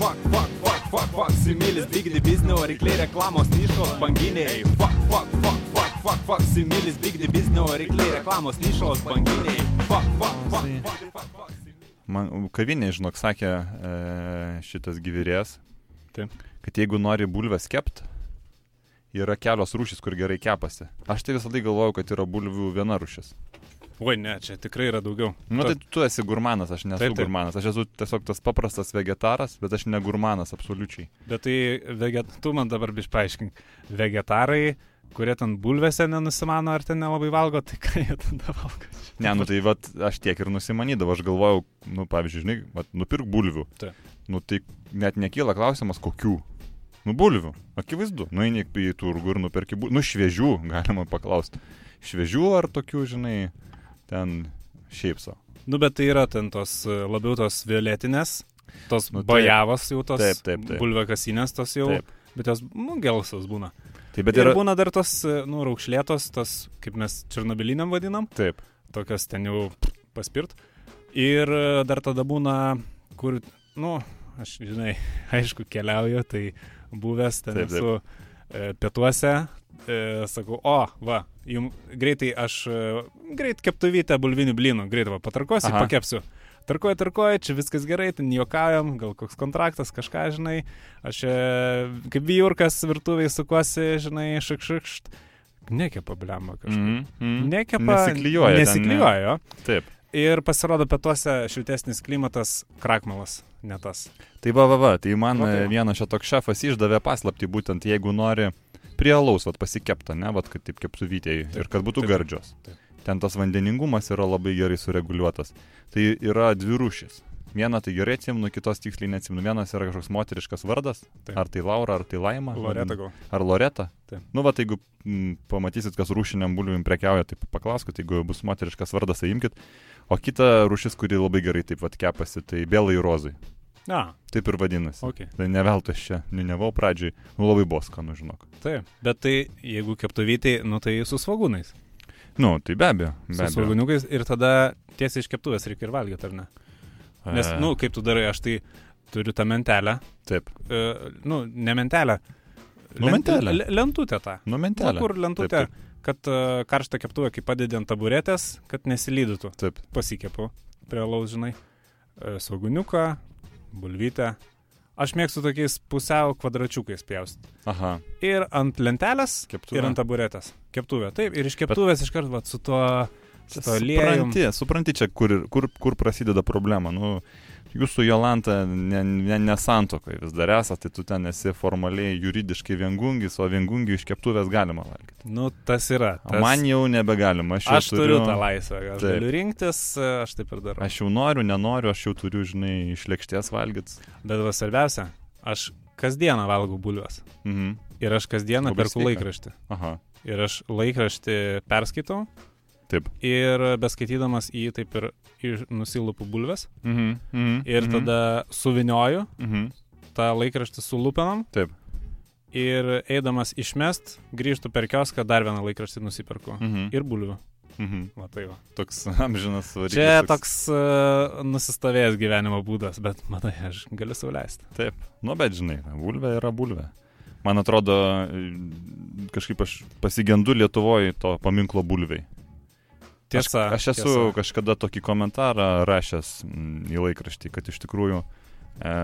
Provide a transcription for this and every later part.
fuck, fuck, fuck, fuck, fuck, similis, bigdi biznio, rykliai reklamos nišos, banginiai. Fuck, fuck, fuck, fuck, fuck, fuck, similis, bigdi biznio, rykliai reklamos nišos, banginiai. Fuck, fuck, fuck, fuck, fuck, fuck. Man kavinė, žinok, sakė e, šitas gyvyrės, Taip. kad jeigu nori bulves kept, yra kelios rūšys, kur gerai kepasi. Aš tai visada galvojau, kad yra bulvių viena rūšis. Oi, ne, čia tikrai yra daugiau. Nu, To- tai tu esi gurmanas, aš nesu Taip, taip, gurmanas. Aš esu tiesiog tas paprastas vegetaras, bet aš ne gurmanas absoliučiai. Bet tai, veget... tu man dabar biš paaiškink, vegetarai, kurie ten bulvėse nenusimano ar ten nelabai valgo, tai ką jie tada valgo? Ne, nu tai vat, aš tiek ir nusimanydavau, aš galvojau, nu pavyzdžiui, žinai, vat, nupirk bulvių. Taip. Nu tai net nekyla klausimas, kokių. Nu bulvių, akivaizdu. Nu eini į turgų ir nuperki bulvių. Nu šviežių, galima paklausti. Šviežių ar tokių, žinai, ten šiaip savo. Nu, bet tai yra ten tos e, labiau tos violetinės, tos Nu, taip. bajavos jau tos Taip, taip, taip. bulvekasinės tos jau, Taip. bet jos, nu, gelsos būna. Tai Bet bet ir yra... būna dar tos, e, nu, raukšlėtos, tos, kaip mes černobiliniam vadinam, Taip. tokios ten jau paspirt. Ir e, dar tada būna, kur, nu, aš, žinai, aišku, keliauju, tai buvęs ten Taip, taip. esu e, pietuose, e, sakau, o, va, jums greitai aš, e, greit keptuvytę bulvinių blynų, greit va, patarkuosiu, Aha. pakepsiu. Tarkoju, tarkoju, čia viskas gerai, ten juokaujam, gal koks kontraktas, kažką, žinai, aš e, kaip vyjurkas virtuviai sukuosi, žinai, šakšakšt, nekepa bliamba kažką. Mm -hmm. Nekepa. Nesiklijuoja. ten, ne? Taip. Ir pasirodo, pietuose šiltesnis klimatas, krakmalas, ne tas. Tai va, va, va, tai man va. vienas šitoks šefas išdavė paslapti, būtent jeigu nori prie alaus vat, pasikepta, ne, vat, kad taip keptuvytėjai ir kad būtų taip, gardžios. taip. Ten tas vandeningumas yra labai gerai sureguliuotas. Tai yra dvi rūšis. Viena tai gerai atsimenu, kitos tiksliai neatsimenu. Vienas yra kažkoks moteriškas vardas, Taip. ar tai Laura, ar tai Laima. Loreta gal. Ar Loreta? Taip. Nu, va, tai jeigu m, pamatysit, kas rūšiniam bulvim prekiauja, tai paklauskit, jeigu bus moteriškas vardas, tai imkit. O kita rūšis, kuri labai gerai taip pat kepasi, tai Bėlai Rozai. Na, Taip ir vadinasi. ok. Tai ne veltui aš čia niunevau pradžiai, nu labai buvo skanu, žinok. Taip. Bet tai, jeigu keptuvytai, nu tai su svagūnais. Nu, tai be abejo. Be Su svagūniukais ir tada tiesiai iš keptuvės reikia ir valgyti, ar ne? Nes, E, nu, kaip tu darai, aš tai turiu tą mentelę. Taip. E, nu, ne mentelę. Nu, mentelę. le- Lentutę tą. Nu, Na, mentelė. kur lentutė, Taip, kad uh, karštą keptuvę, kai padedi ant taburetės, kad nesilydytų. Taip. Pasikepu prie laus, žinai. E, Sauguniuką, bulvytę. Aš mėgstu tokiais pusiau kvadračiukais pjaustyti. Aha. Ir ant lentelės, Keptuvė. ir ant taburetės. Keptuvė. Taip, ir iš keptuvės iš karto vat, su tuo. Supranti, supranti čia, kur, kur, kur prasideda problema. Nu, jūsų Jolanta ne, ne, nesantokai vis dar esate, tai tu ten esi formaliai juridiškai viengungis, o viengungį iš keptuvės galima valgyti. Nu, tas yra. Tas... man jau nebegalima. Aš, jau Aš turiu tą laisvę, aš Taip. galiu rinktis, aš taip ir darau. Aš jau noriu, nenoriu, aš jau turiu, žinai, iš lėkštės valgyti. Bet va svarbiausia, aš kasdieną valgau bulves. Mhm. Ir aš kasdieną Labai perku sveika. laikraštį. Aha. Ir aš laikraštį perskaitau. Taip. Ir beskaitydamas į jį taip ir iš- nusilupu bulves. Mhm. Mhm. Ir mhm. tada suvinioju Mhm. tą laikraštį su lupinam. Taip. Ir eidamas išmest, grįžtu per kioską, dar vieną laikraštį nusiperku. Mhm. Ir bulvių. Mhm. Va tai va. Toks amžinas variklis. Čia toks uh, nusistovėjęs gyvenimo būdas, bet matai, aš galiu sauliaisti. Taip, nu bet žinai, bulvė yra bulvė. Man atrodo, kažkaip aš pasigendu Lietuvoje to paminklo bulviai. Tiesa. Aš, aš esu tiesa. kažkada tokį komentarą rašęs mm, į laikraštį, kad iš tikrųjų e,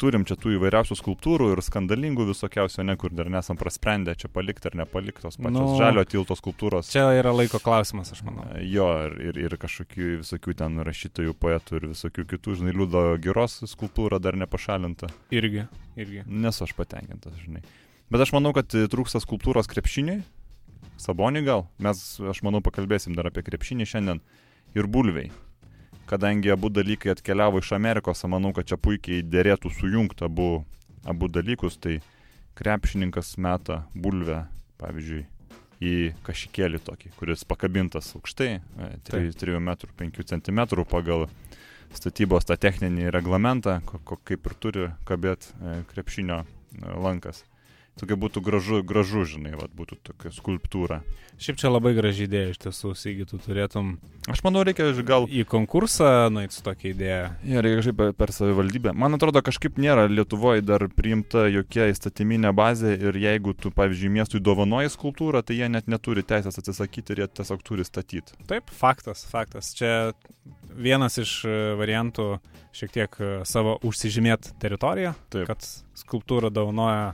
turim čia tų įvairiausių skulptūrų ir skandalingų visokiausių, ne kur dar nesam prasprendę čia palikti ar nepaliktos pačios Nu, žalio tilto skulptūros. Čia yra laiko klausimas, aš manau. E, Jo, ir, ir, ir kažkokių visokių ten rašytojų, poetų ir visokių kitų, žinai, liūdo geros skulptūra dar nepašalinta. Irgi, irgi. Nesu aš patenkintas, žinai. Bet aš manau, kad trūksta skulptūros krepšiniui. Sabonį gal. Mes, aš manau, pakalbėsim dar apie krepšinį šiandien. Ir bulviai. Kadangi abu dalykai atkeliavo iš Amerikos, manau, kad čia puikiai dėrėtų sujungti abu, abu dalykus. Tai krepšininkas meta bulvę, pavyzdžiui, į kažkėlį tokį, kuris pakabintas aukštai, e, 3 m 5 cm pagal statybos tą techninį reglamentą, kaip ir turi kabėti krepšinio e, lankas. Tokia būtų gražu, gražu žinai, vat, būtų tokia skulptūra. Šiaip čia labai graži idėja iš tiesų, Sygi, tu turėtum Aš manau, reikia gal į konkursą nueiti su tokia idėja. Ja, reikia kažkaip per, per savivaldybę. Man atrodo, kažkaip nėra Lietuvoje dar priimta jokia įstatyminė bazė ir jeigu tu, pavyzdžiui, miestui dovanoji skultūrą, tai jie net neturi teisės atsisakyti ir jie tiesiog turi statyti. Taip, faktas, faktas. Čia vienas iš e, variantų šiek tiek e, savo užsižymėt teritoriją, Taip. kad skulptūrą dovanoja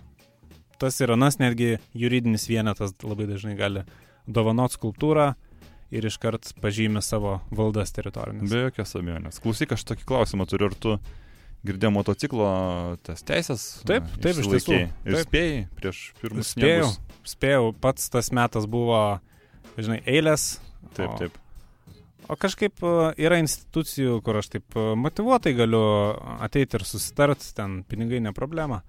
tas ir anas, netgi juridinis vienetas labai dažnai gali dovanot skulptūrą ir iškart pažymė savo valdas teritorinės. Be jokios abejonės. Klausyk, aš tokį klausimą turiu, ar tu girdėjai motociklo tas teisės? Taip, a, taip, iš tiesų. Ir Taip. spėjai prieš pirmus Spėjau, sniegus? spėjau, pats tas metas buvo, žinai, eilės. Taip, o- taip. O kažkaip e, yra institucijų, kur aš taip e, motivuotai galiu ateiti ir susitart, ten pinigai ne problema.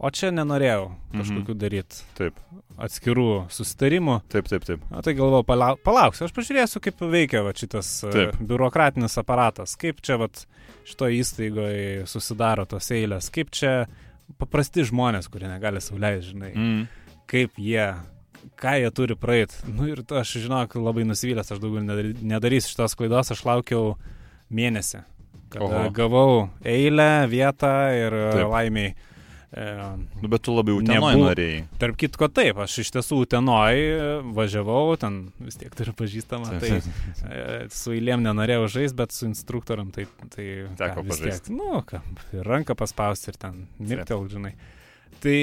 O čia nenorėjau kažkokių daryti Taip, atskirų susitarimų. taip, taip, taip. Na tai galvoju, palau, palauksiu, aš pažiūrėsiu, kaip veikia va, šitas e, Taip. biurokratinis aparatas, kaip čia va, šitoje įstaigoje susidaro tos eilės, kaip čia paprasti žmonės, kurie negali sauliaisti, žinai, Mm. kaip jie, ką jie turi praeiti. Nu ir aš, žinok, labai nusivylęs, aš daugiau nedary- nedarysiu šitos klaidos, aš laukiau mėnesį, gavau eilę, vietą ir. Taip. laimiai. E, Nu, bet tu labai utenoj Nebuvo- norėjai. tarp kitko taip, aš iš tiesų Utenoj e, važiavau, ten vis tiek turiu pažįstamą, tai e, su eilėm nenorėjau žaisti, bet su instruktorium tai, tai Teko ką, vis pažaist. tiek, nu, ką, ranką paspausti ir ten mirktel, žinai. Tai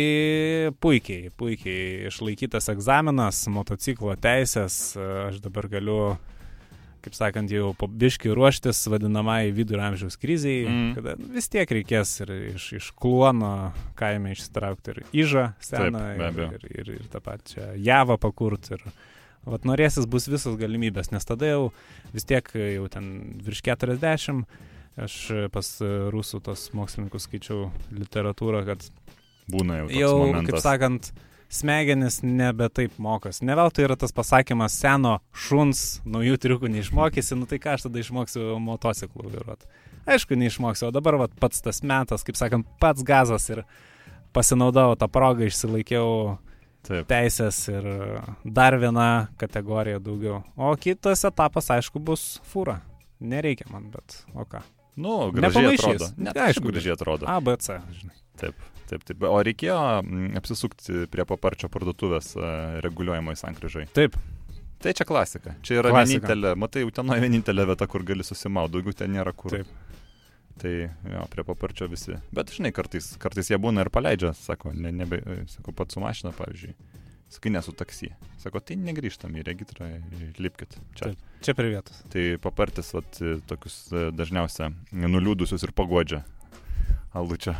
puikiai, puikiai išlaikytas egzaminas, motociklo teisės, e, aš dabar galiu, kaip sakant, jau po biški ruoštis vadinamai vidurio amžiaus kriziai, Mm. kada vis tiek reikės ir iš, iš kluono kaime išsitraukti ir įžą seną Taip, ir, ir, ir, ir tą pačią javą pakurti. Ir, Vat norėsis bus visos galimybės, nes tada jau vis tiek jau ten virš 40, aš pas rusų tos mokslininkus skaičiau literatūrą, kad Būna jau. jau, momentas. kaip sakant, smegenis nebe taip mokas. Ne veltui yra tas pasakymas, seno šuns naujų triukų neišmokysi, nu tai ką aš tada išmoksiu motociklų vairuoti. Aišku, neišmoksiu, o dabar vat, pats tas metas, kaip sakant, pats gazas ir pasinaudojau tą progą, išsilaikiau Taip. teisės ir dar viena kategorija daugiau. O kitas etapas, aišku, bus fūra. Nereikia man, bet o ką. Nu, gražiai Nepamaišys. atrodo. Ne, Aišku, aišku, gražiai atrodo. A, B, C, žinai. Taip, taip, taip. O reikėjo mm, apsisukti prie paparčio parduotuvės e, reguliuojamoje sankryžai. Taip, Tai čia klasika. Čia yra Klasika. vienintelė, matai, utenoje vienintelė vieta, kur gali susimauti, daugiau ten nėra kur. Taip. Tai jo, prie paparčio visi. Bet žinai, kartais, kartais jie būna ir paleidžia, sako, ne, nebe, sako, pats su mašina, pavyzdžiui. Sakai, nesu taksi. Sako, tai negrįžtam į regitrą, lipkit čia. Taip. čia prie vietos. Tai papartis, vat, tokius e, dažniausia nuliūdusius ir pagodžia. Alučia.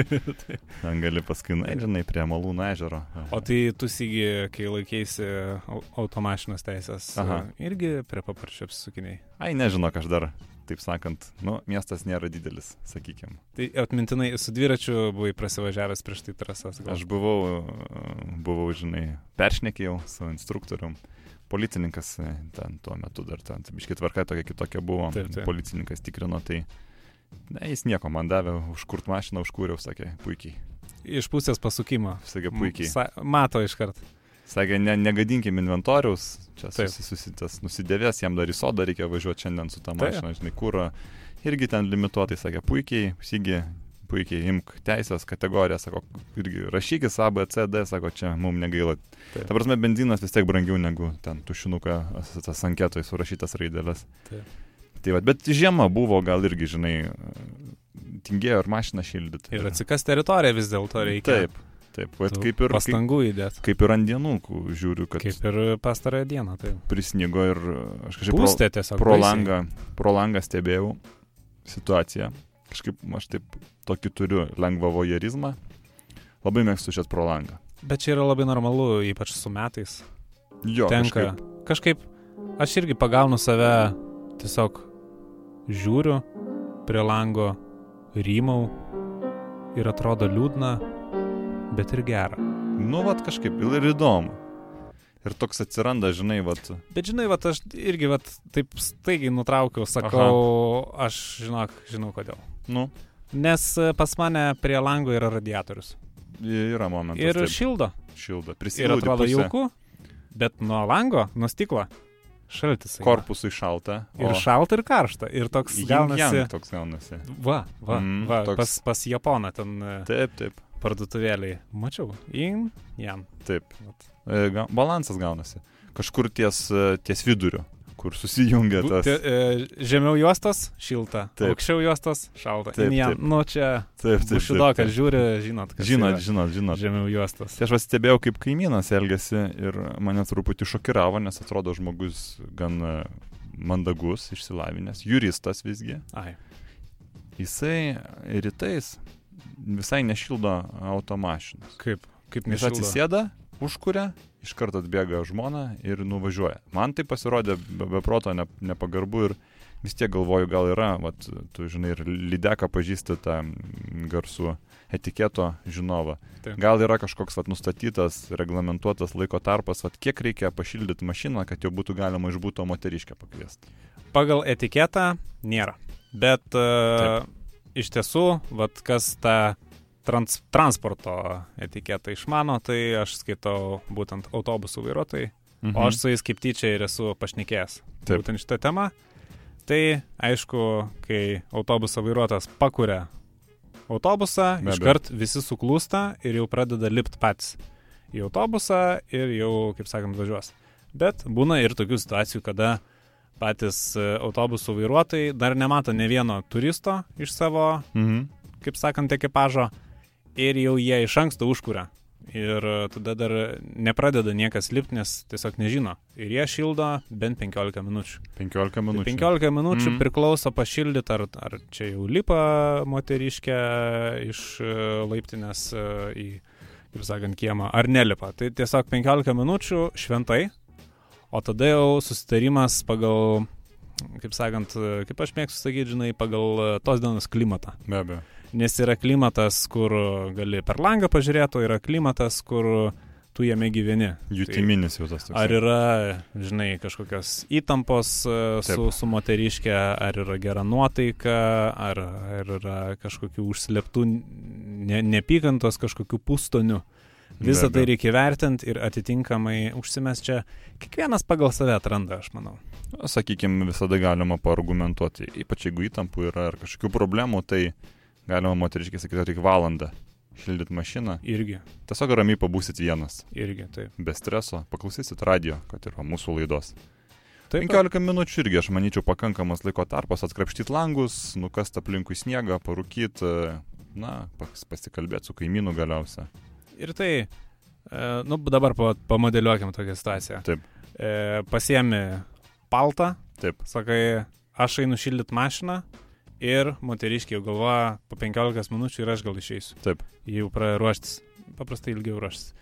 Ten gali paskui, na, žinai, prie Malūno ežero. O tai tu sygi, kai laikėsi au- automašinos teisės, Aha. irgi prie paparčio apsisukiniai. Ai, nežinau, aš dar, taip sakant, nu, miestas nėra didelis, sakykime. Tai atmintinai su dviračiu buvai prasivažiavęs prieš tai trasas. gal? Aš buvau, buvau, žinai, peršnekėjau su instruktorium. Policininkas e, ten tuo metu dar ten, biškit tvarka tokia kitokia buvo. Taip, taip. Policininkas tikrino, tai ne, jis nieko man davė, užkurt mašiną, užkūriau, sakė, puikiai. Iš pusės pasukimo. Sakė, puikiai. Sa mato iškart. Sakė, ne, negadinkim inventoriaus, čia Taip. susi, susitas nusidėvės, jam dar į sodą reikia važiuoti šiandien su tą mašiną, žinai, kūro. Irgi ten limituotai, sakė, puikiai, sygi, puikiai, imk teisės kategoriją, sako, irgi rašykis A, B, C, D, sako, čia mums negaila. Taip. Ta prasme, benzinas vis tiek brangiau negu ten tušinuką, tas anketoje surašytas raidelės. Taip. Tai va, bet žiema buvo, gal irgi, žinai, tingėjo ir mašiną šildyti. Ir atsikas teritoriją vis dėlto reikia. Taip, taip, Tų kaip ir, kaip, Pastangų įdėti. kaip ir ant dienų, žiūriu, kad Kaip ir pastarąją dieną. Tai prisnigo ir aš kažkaip pro, pūstė tiesiog. pro, baisiai. langą, pro langą stebėjau situaciją. Kažkaip aš taip tokį turiu lengvą vojerizmą. Labai mėgstu šias pro langą. Bet čia yra labai normalu, ypač su metais. Jo, Tenka. kažkaip. Kažkaip aš irgi pagaunu save, tiesiog žiūriu prie lango, rymau ir atrodo liūdna, bet ir gera. Nu, vat kažkaip ir įdomu. Ir toks atsiranda, žinai, vat. Bet žinai, vat, aš irgi vat, taip staigiai nutraukiau, sakau, Aha. aš žinok, žinau kodėl. Nu, Nes e, pas mane prie lango yra radiatorius. Yra momentas. ir taip, šildo. šildo. Ir Prisiglaudi atrodo pusę, jauku, bet nuo lango, nuo stiklo šaltis. Korpusui šalta. Ir šalta, ir karšta. Ir toks gaunasi. toks gaunasi. Va, va, Mm, va toks- pas, pas Japoną ten e, Taip, taip, parduotuvėliai. Mačiau. In, jam. taip. Vat. E, Balansas gaunasi. Kažkur ties, e, ties viduriu, kur susijungia tas. E, Žemiau juostos šilta, Taip. aukščiau juostos šalta. Taip, In jam. taip. Nu čia Taip, taip. bušido, taip, kas taip. žiūri, žinot, kas Žinot, yra žinot, žinot. žemiau juostos. Tai aš pastebėjau, kaip kaimynas elgesi ir mane truputį šokiravo, nes atrodo žmogus gan e, mandagus, išsilavinęs, juristas visgi. Ai, Jisai rytais visai nešildo automašinos. kaip, kaip Jis nešildo. atsisėda, užkuria, iš karto atbėga žmona ir nuvažiuoja. Man tai pasirodė be, be proto ne, nepagarbu ir vis tiek galvoju, gal yra, vat, tu žinai, ir lydeką pažįsti tą garsų etiketo žinovą. Taip. Gal yra kažkoks vat, nustatytas, reglamentuotas laiko tarpas, vat, kiek reikia pašildyti mašiną, kad jau būtų galima iš būto moteriškę pakviesti. Pagal etiketą nėra. Bet uh, iš tiesų, vat, kas tą trans, transporto etiketą išmano, tai aš skaitau būtent autobusų vairuotojai. Mhm. O aš su jais kaip tyčia ir esu pašnekėjęs. Taip. Būtent šitą temą. Tai aišku, kai autobuso vairuotojas pakuria autobusą, iškart visi suklūsta ir jau pradeda lipti patys į autobusą ir jau, kaip sakant, važiuos. Bet būna ir tokių situacijų, kada patys e, autobusų vairuotojai dar nemato ne vieno turisto iš savo, Mhm. kaip sakant, ekipažo ir jau jie iš anksto užkuria. Ir e, tada dar nepradeda niekas lipti, nes tiesiog nežino. Ir jie šildo bent 15 minučių. 15 minučių. 15 minučių mm. priklauso pašildyti, ar, ar čia jau lipa moteriškė iš e, laiptinės e, į, kaip sakant, kiemą, ar nelipa. Tai tiesiog 15 minučių šventai, o tada jau susitarimas pagal, kaip sakant, kaip aš mėgstu sakyti, žinai, pagal tos dienos klimatą. Be abejo. Nes yra klimatas, kur gali per langą pažiūrėti, o yra klimatas, kur tu jame gyveni. Jutiminis jau tas toks. Ar yra, žinai, kažkokios įtampos e, su, Taip. su moteriškė, ar yra gera nuotaika, ar, ar yra kažkokių užslėptų ne, nepykantos, kažkokių pustonių. Visą tai reikia vertinti ir atitinkamai užsimes čia. Kiekvienas pagal save atranda, aš manau. Sakykime, visada galima paargumentuoti, ypač jeigu įtampų yra ar kažkokių problemų, tai galima moteriškai sakyti, reikia valandą šildyti mašiną. Irgi, Tiesiog ramiai pabūsit vienas, irgi, taip. be streso, paklausysit radio, kad yra mūsų laidos. taip 15 minučių irgi, aš manyčiau, pakankamas laiko tarpas atkrapštyti langus, nukast aplinkui sniegą, parūkyti, na, pas- pasikalbėti su kaimynu galiausia. Ir tai, e, nu, dabar pa, pamodeliuokim tokią situaciją. Taip. E, pasiemi paltą, Taip. sakai, aš einu šildyti mašiną ir moteriškiai jau galvoja po 15 minučių ir aš gal išeisiu. Taip. Jau pradėjo ruoštis, paprastai ilgiau ruoštis.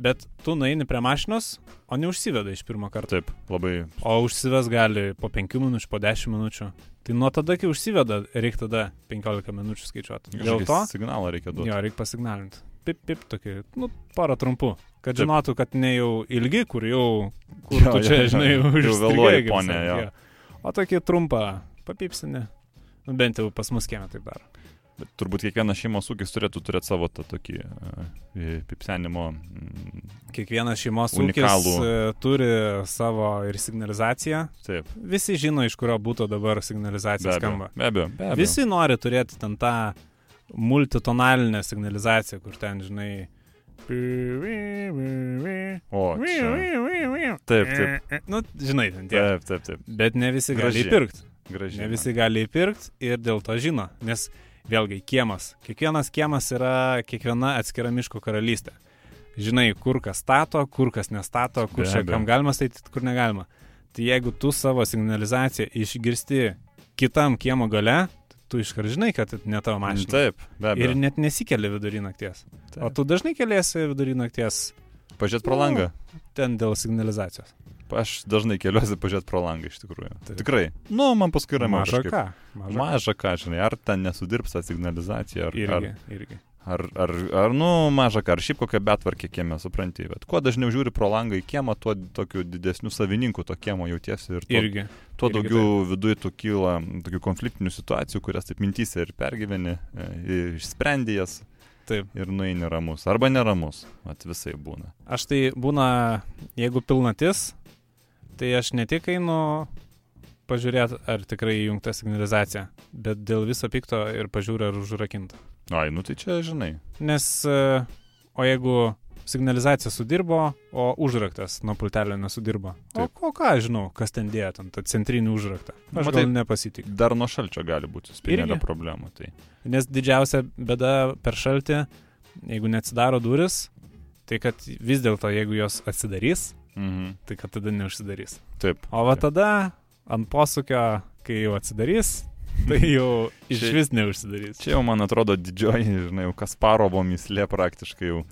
Bet tu nueini prie mašinos, o neužsiveda iš pirmo karto. Taip, labai. O užsives gali po 5 minučių, po 10 minučių. Tai nuo tada, kai užsiveda, reikia tada 15 minučių skaičiuoti. Dėl to, Signalą reikia duoti. jo, reikia pasignalinti. Pip, pip, tokį, nu, porą trumpų. Kad Taip. žinotų, kad ne jau ilgi, kur jau, kur Jo, tu jo, čia, jo. žinai, Jau užstrigai, vėluoji, ponė, sakant, jo. O tokį trumpą papipsinį. Nu, bent jau pas mus kiemė taip daro. Bet turbūt kiekvienas šeimos ūkis turėtų turėti savo tą tokį uh, pipsenimo. Mm, Kiekvienas šeimos Unikalų. ūkis e, turi savo ir signalizaciją. taip, Visi žino, iš kurio būtų dabar be signalizacija abejo. skamba. Be abejo, be abejo. Visi nori turėti ten tą multitonalinę signalizaciją, kur ten, žinai. O, čia. Taip, taip. Nu, žinai, ten tie. Taip, taip, taip. Bet ne visi gali įpirkti. Gražiai. Ne visi gali įpirkti ir dėl to žino. Nes vėlgi, kiemas. Kiekvienas kiemas yra kiekviena atskira miško karalystė. Žinai, kur kas stato, kur kas nestato, kur čia kam galima statyti, kur negalima. Tai jeigu tu savo signalizaciją išgirsti kitam kiemo gale, tu iškart žinai, kad ne tavo mašina. Taip, be abejo. Ir net nesikeli vidury nakties. Taip. O tu dažnai keliasi vidury nakties Pažiūrėt pro Nu, langą. ten dėl signalizacijos. Aš dažnai keliuosi pažiūrėt pro langą iš tikrųjų. Taip. Tikrai. Nu, man paskui yra Maža ką. Maža, Maža ką, žinai, ar ten nesudirbs ta signalizacija, ar, Irgi, ar, irgi. ar, ar, ar, nu, maža ką, ar šiaip kokia betvarkė kieme, supranti. Bet kuo dažniau žiūri pro langą į kiemą, tuo tokiu didesniu savininku to kiemo jautiesi ir tuo, Irgi. tuo irgi daugiau viduje tu kyla tokių konfliktinių situacijų, kurias taip mintysi ir pergyveni, e, išsprendi jas. Taip. ir nueini ramus. Arba neramus. Vat visai būna. Aš tai būna, jeigu pilnatis, tai aš ne tik einu pažiūrėti, ar tikrai įjungta signalizacija, bet dėl viso pikto ir pažiūriu, ar užrakinta. Ai, nu tai čia žinai. Nes, e, o jeigu signalizacija sudirbo, o užraktas nuo pultelio nesudirbo. O, Taip. o ką aš žinau, kas ten dėjo, tą centrinį užraktą. Aš Matai- gal nepasitikiu. Dar nuo šalčio gali būti spinelio problemų. Tai. Nes didžiausia bėda per šaltį, jeigu neatsidaro duris, tai kad vis dėlto, jeigu jos atsidarys, Mhm. tai kad tada neužsidarys. Taip. O va tada ant posūkio, kai jau atsidarys, tai jau iš Čia- vis neužsidarys. Čia jau, man atrodo, didžioji, žinai, jau Kasparovo mislė praktiškai jau.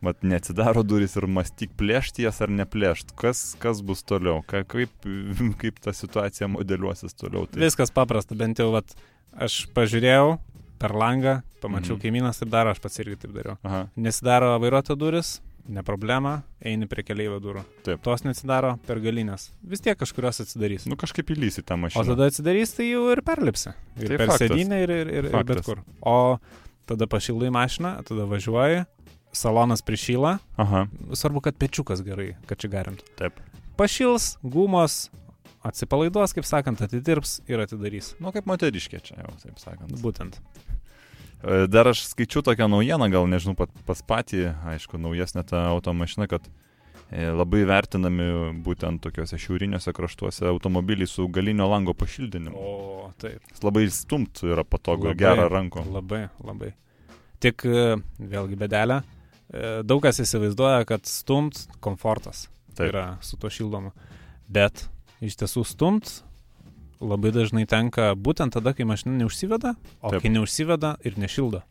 Vat neatsidaro duris ir mąstyk plėšti jas ar neplėšti. Kas, kas bus toliau? Ka, kaip, kaip ta situacija modeliuosis toliau? Tai, Viskas paprasta, bent jau vat, aš pažiūrėjau per langą, pamačiau Mhm. mhm. kaimynas taip daro, aš pats irgi taip dariau. aha, Nesidaro vairuoto duris, ne problema, eini prie keliaivio durų. Taip. Tos nesidaro per galinės. Vis tiek kažkurios atsidarys. nu kažkaip įlysi tą O mašiną. tada atsidarys, tai jau ir perlipsi. Ir Tai per faktas. sėdynę, ir, ir, ir, ir bet kur. O tada pašildai mašiną, tada važiuoji, salonas prišyla. Aha, Svarbu, kad pečiukas gerai, kad čia garintų. taip. Pašils, gumos, atsipalaiduos, kaip sakant, atidirbs ir atidarys. Nu kaip moteriškė čia jau, taip sakant. Būtent. E, Dar aš skaičiu tokią naujieną, gal nežinau pat, pas patį, aišku, naujesnė ta automašina, kad e, labai vertinami būtent tokiuose šiauriniuose kraštuose automobiliai su galinio lango pašildinimu. O, taip. Jis labai stumt yra patogu ir gerą ranko. Labai, labai. Tik e, vėlgi bedelė. Daug kas įsivaizduoja, kad stumt komfortas Taip. yra su to šildomu. Bet iš tiesų stumt labai dažnai tenka būtent tada, kai mašina neužsiveda, o Taip. Kai neužsiveda ir nešildo.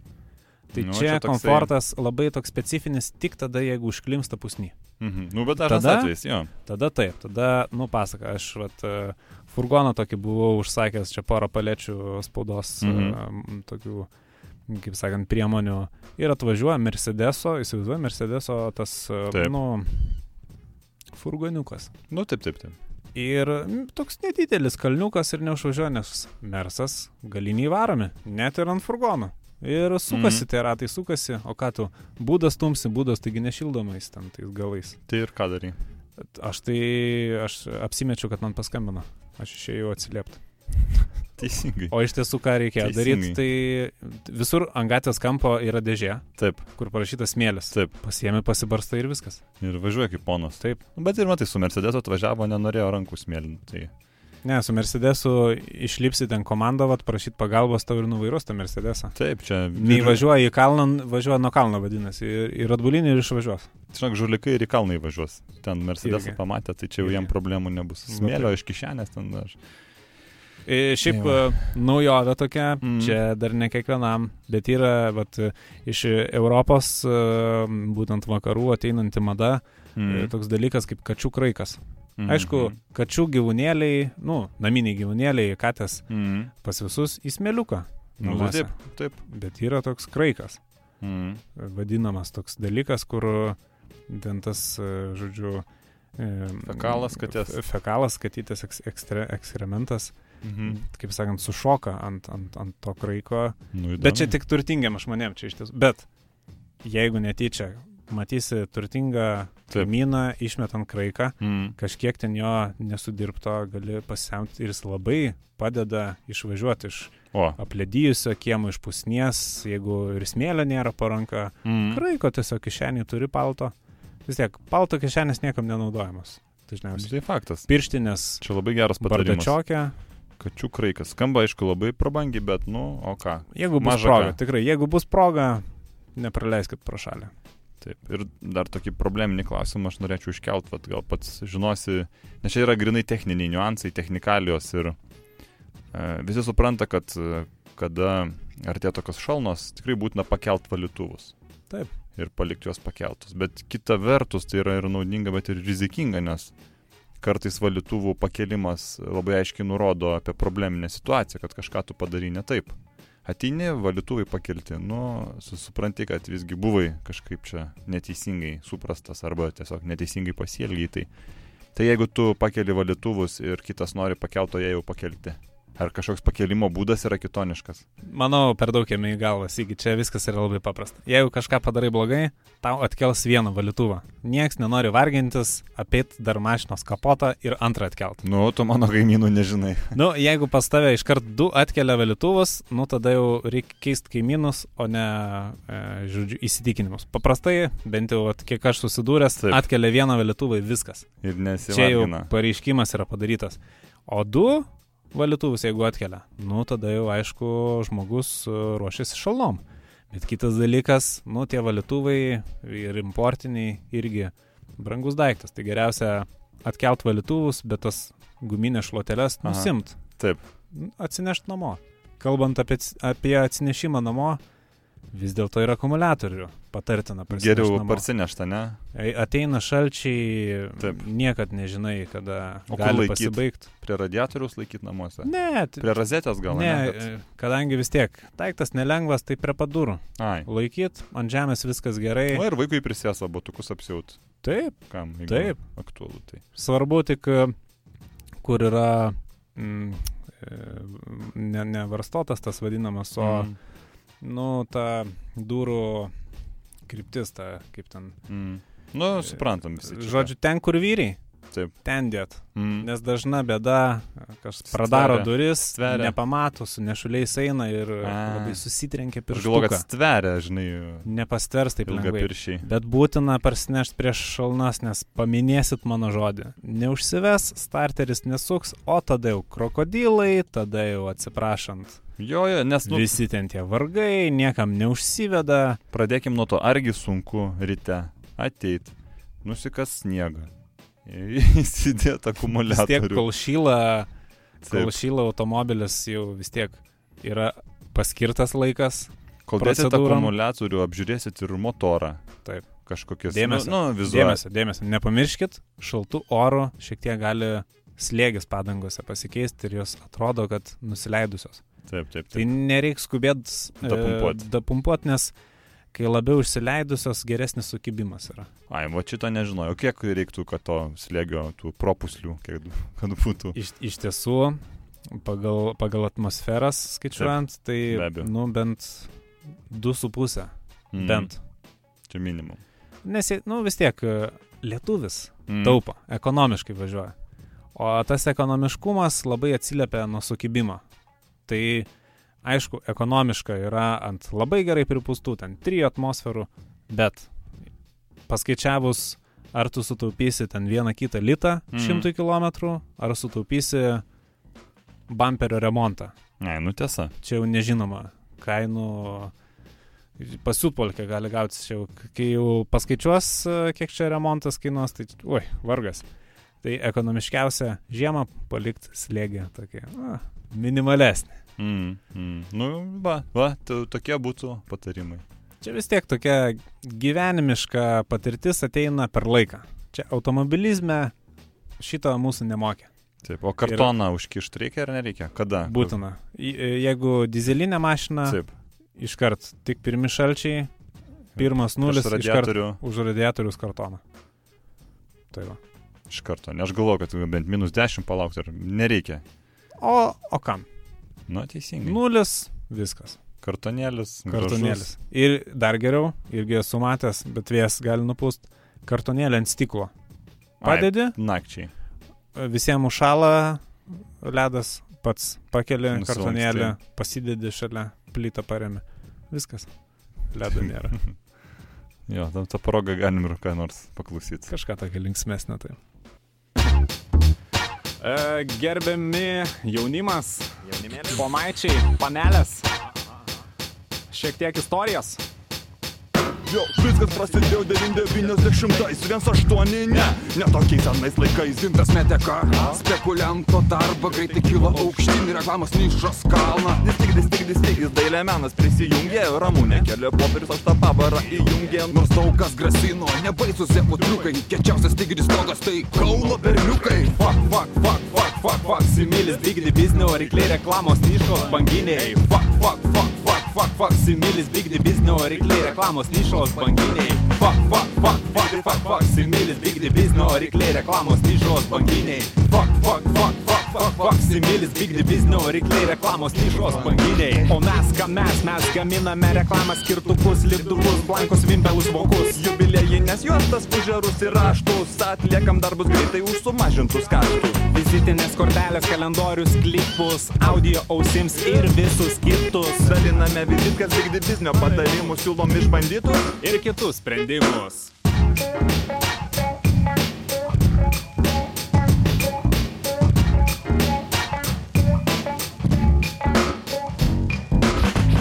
Tai Nu, čia čia toksai- komfortas labai toks specifinis tik tada, jeigu užklimsta pusny. Mhm. Nu, bet Tada- atvejis, jo. Tada taip, tada, nu, pasaka, aš vat, e, furgoną tokį buvau užsakęs, čia porą palečių spaudos, Mhm. mhm. tokių, kaip sakant, priemonių. Ir atvažiuoja Mercedeso, įsivaizduoju, Mercedeso tas, e, Taip. nu, furgoniukas. Nu, taip, taip, taip. Ir mm, toks nedidelis kalniukas ir neužvažiuoja, nes Mersas galiniai varomi, net ir ant furgono. Ir sukasi, Mhm. tie ratai sukasi, o ką tu, būdas tumsi, būdas taigi nešildomais ten tais galais. Tai ir ką darai? Aš tai, aš apsimečiau, kad man paskambino. Aš išėjau atsiliepti. Teisingai. O iš tiesų, ką reikėjo daryti, tai visur ant gatvės kampo yra dėžė, Taip, kur parašytas smėlis. taip. Pasiemi, pasibarsta ir viskas. Ir važiuoja kaip ponas. Taip. Nu, Bet ir matai, su Mercedesu atvažiavo, nenorėjo rankų smėlinti. Tai... Ne, su Mercedesu išlipsi ten komandą, vat, prašyti pagalbos tau ir nuvairuos tą Mercedesą. Taip, čia... Nei važiuoja į kalną, važiuoja nuo kalno vadinasi, ir, ir atbulinį ir išvažiuos. Žinok, žulikai ir į kalną įvažiuos. Ten Mercedesą pamatė, tai čia jau jiem problemų nebus. Va Smėlio taip. iš kišenės ten aš. E, Šiaip Tai va. e, naujovė tokia, mm. čia dar ne kiekvienam, bet yra vat, e, iš Europos, e, būtent vakarų ateinanti mada, mm. toks dalykas kaip kačių kraikas. Mhm. Aišku, kačių gyvūnėliai, nu, naminiai gyvūnėliai, katės Mhm. pas visus į smėliuką. Nu, namuose. taip, taip. Bet yra toks kraikas, Mhm. vadinamas toks dalykas, kur ten tas, e, žodžiu, e, Fekalas katės. fe- Fekalas katytės eks, ekstre, ekskrementas, Mhm. kaip sakant, sušoka ant, ant, ant to kraiko. Nu, įdomu. Bet čia tik turtingiam žmonėm čia iš tiesų. Bet jeigu netyčia matysi turtingą kaimyną išmetant kraiką, Mhm. kažkiek ten jo nesudirbto gali pasisemti ir jis labai padeda išvažiuoti iš O. aplėdijusio kiemo iš pusnies, jeigu ir smėlio nėra paranka. Mhm. Kraiko tiesiog kišenį turi palto. Vis tiek, palto kišenės niekam nenaudojamos. Dažniausiai. Tai faktas. Pirštinės Čia labai geras patarimas. bardačiokia. Kačių kraikas. Skamba, aišku, labai prabangiai, bet, nu, o ką. Jeigu bus Maža proga, ką. tikrai, jeigu bus proga, nepraleiskit pro šalį. Taip. Ir dar tokį probleminį klausimą aš norėčiau iškelt, vat, gal pats žinosi, nes čia yra grinai techniniai niuansai, technikalijos ir e, visi supranta, kad kada artėja tokios šalnos, tikrai būtina pakelt valytuvus. Taip. Ir palikti juos pakeltus. Bet kita vertus tai yra ir naudinga, bet ir rizikinga, nes kartais valytuvų pakelimas labai aiškiai nurodo apie probleminę situaciją, kad kažką tu padarai ne taip. Ateini, valytuvai pakelti, nu, susipranti, kad visgi buvai kažkaip čia neteisingai suprastas arba tiesiog neteisingai pasielgiai. Tai, tai jeigu tu pakeli valytuvus ir kitas nori pakelto, jie jau pakelti. Ar kažkoks pakelimo būdas yra kitoniškas? Manau, per daug jame į galvą, sigi, čia viskas yra labai paprasta. Jeigu kažką padarai blogai, tau atkels vieną valytuvą. Niekas nenori vargintis, apeit dar mašinos kapotą ir antrą atkelt. Nu, tu mano kaimynų nežinai. Nu, jeigu pas tave iškart du atkelia valytuvus, nu tada jau reikia keisti kaimynus, o ne, e, žodžiu, įsitikinimus. Paprastai, bent jau, vat, kiek aš susidūręs, Taip. atkelia vieną valytuvą ir viskas. Ir Čia jau nesivargina. pareiškimas yra padarytas. O du valytuvus, jeigu atkelia, nu tada jau aišku, žmogus e, ruošiasi šalom. Bet kitas dalykas, nu tie valytuvai ir importiniai irgi brangus daiktas. Tai geriausia atkelt valytuvus, bet tas guminės šluotelės Aha. nusimt. Taip. Atsinešti namo. Kalbant apie, apie atsinešimą namo, vis dėlto yra akumuliatorių patartina parsinešt Geriau namo. parsinešta, ne? Ei, Ateina šalčiai, Taip. niekad nežinai, kada gali pasibaigti. Prie radiatoriaus laikyti namuose. Ne, Prie rozetės gal ne, ne? e, kadangi vis tiek daiktas nelengvas, tai prie padurų. Ai. Laikyt, ant žemės viskas gerai. O ir vaikui prisėsa botukus apsiaut. Taip, Kam? Taip. Aktualu tai. svarbu tik, e, kur yra mm, e, ne, nevarstotas tas vadinamas, o, Mm. Nu, ta durų kryptis, ta kaip ten. Mm. Nu, suprantam visi. čia. Žodžiu, ten, kur vyriai, Taip. ten dėt. Mm. Nes dažna bėda, kas pradaro Stveria. duris, Stveria. nepamato, su nešuliais eina ir A. labai susitrenkia Aš galvoju, kad stveria, žinai, Nepasters taip ilga lengvai. piršiai. Bet būtina parsinešti prieš šalnas, nes paminėsit mano žodį. Neužsives, starteris nesuks, o tada jau krokodilai, tada jau atsiprašant. Jo, jo, nes, nu, Visi ten tie vargai, niekam neužsiveda. pradėkim nuo to, argi sunku ryte ateit, nusikas sniegą, įsidėt Vis tiek, akumuliatorių. kol šyla, kol šyla automobilis, jau vis tiek yra paskirtas laikas. Kol dėsit akumuliatorių, apžiūrėsit ir motorą. Taip. Kažkokias. Dėmesio, Nu, nu. Dėmesio, dėmesio. Nepamirškit, šaltų oro šiek tiek gali slėgis padangose pasikeisti ir jos atrodo, kad nusileidusios. Taip, taip, Tai taip. nereiks skubėt Dapumpuot. E, dapumpuot, nes kai labiau užsileidusios, geresnis sukibimas yra. Ai, va šito nežinojau. Kiek reiktų, kad to slėgio, tų propuslių, kiek, kad būtų. Iš, iš tiesų, pagal, pagal atmosferas skaičiuojant, tai be nu, bent 2,5. Mm. Bent. Čia minimum. Nes, nu, vis tiek e, lietuvis Mm. taupo, ekonomiškai važiuoja. O tas ekonomiškumas labai atsiliepia nuo sukibimo. Tai aišku, ekonomiška yra ant labai gerai pripūstų, ten 3 atmosferų, bet paskaičiavus, ar tu sutaupysi ten vieną kitą litą Mhm. šimtui km, ar sutaupysi bumperio remontą. Ne, nu tiesa. Čia jau nežinoma kainų. Pasiutpolkė gali gauti, čia jau, kai jau paskaičiuos, kiek čia remontas kainuos, tai, oi, vargas. Tai ekonomiškiausia žiemą palikti slėgį tokį, a, minimalesnį. Mm, mm. Nu, va, va, to- tokie būtų patarimai. Čia vis tiek tokia gyvenimiška patirtis ateina per laiką. Čia automobilizme šito mūsų nemokė. Taip, o kartoną užkišti reikia ar nereikia? Kada? Būtina. I- Jeigu dizelinė mašina, Taip, iškart tik pirmi šalčiai, pirmas nulis, radiatorių už radiatorius kartoną. Tai va. iš karto. Ne, aš galvoju, kad bent minus 10 palaukti ir nereikia. O, o kam? Nu, teisingai. Nulis, viskas. Kartonėlis. Kartonėlis. Ir dar geriau, irgi esu matęs, bet vėjas gali nupūst, kartonėlį ant stiklo. Padedi, Gražus. Nakčiai. visiems užšala ledas, pats pakeli Nusilanksti. kartonėlį, pasidedi šalia, plytą paremi. Viskas. Ledo nėra. Jo, tą, tą progą galim ir ką nors paklausyti. Kažką tokio linksmesnio tai. E, gerbiami jaunimas, ponaičiai, panelės, šiek tiek istorijos. Jo, viskas prasidėjo 90-ais, 18, ne, ne tokiais senais laikais. Gintas meteka, spekulianto darbą greitai kilo aukštyn, reklamos nišos kalną. Stigdis, stigdis, stigdis, dailė menas prisijungė, ramūnė kelia popierius, aš tą pavarą įjungė. Nors daug kas grasino, nebaisus eputriukai, kečiausias tigris stogas tai Kauno berniukai. Fuck, fuck, fuck, fuck, fuck, fuck, similis, digni biznio, varikliai reklamos nišos banginiai. Fuck, fuck, fuck, fuck, fuck, similis, bigdi biznio rykliai, reklamos nišos banginiai. Fuck, fuck, fuck, fuck, fuck, fuck, similis, bigdi biznio rykliai, reklamos nišos banginiai. Fuck, fuck, fuck, fuck, fuck, fuck, similis, bigdi biznio rykliai, reklamos nišos banginiai. O mes, ką mes, mes gaminame reklamą skirtukus, lipdukus, blankus, vimpelus, vokus. Jubiliejinės juostas, pužerus ir raštus Atliekam darbus greitai už sumažintus kaštus Vizitinės kortelės, kalendorius, klipus, audio ausims ir visus kitus. Daliname vizitkas vykdy biznio patarimus Siūlom išbandytus Ir kitus sprendimus.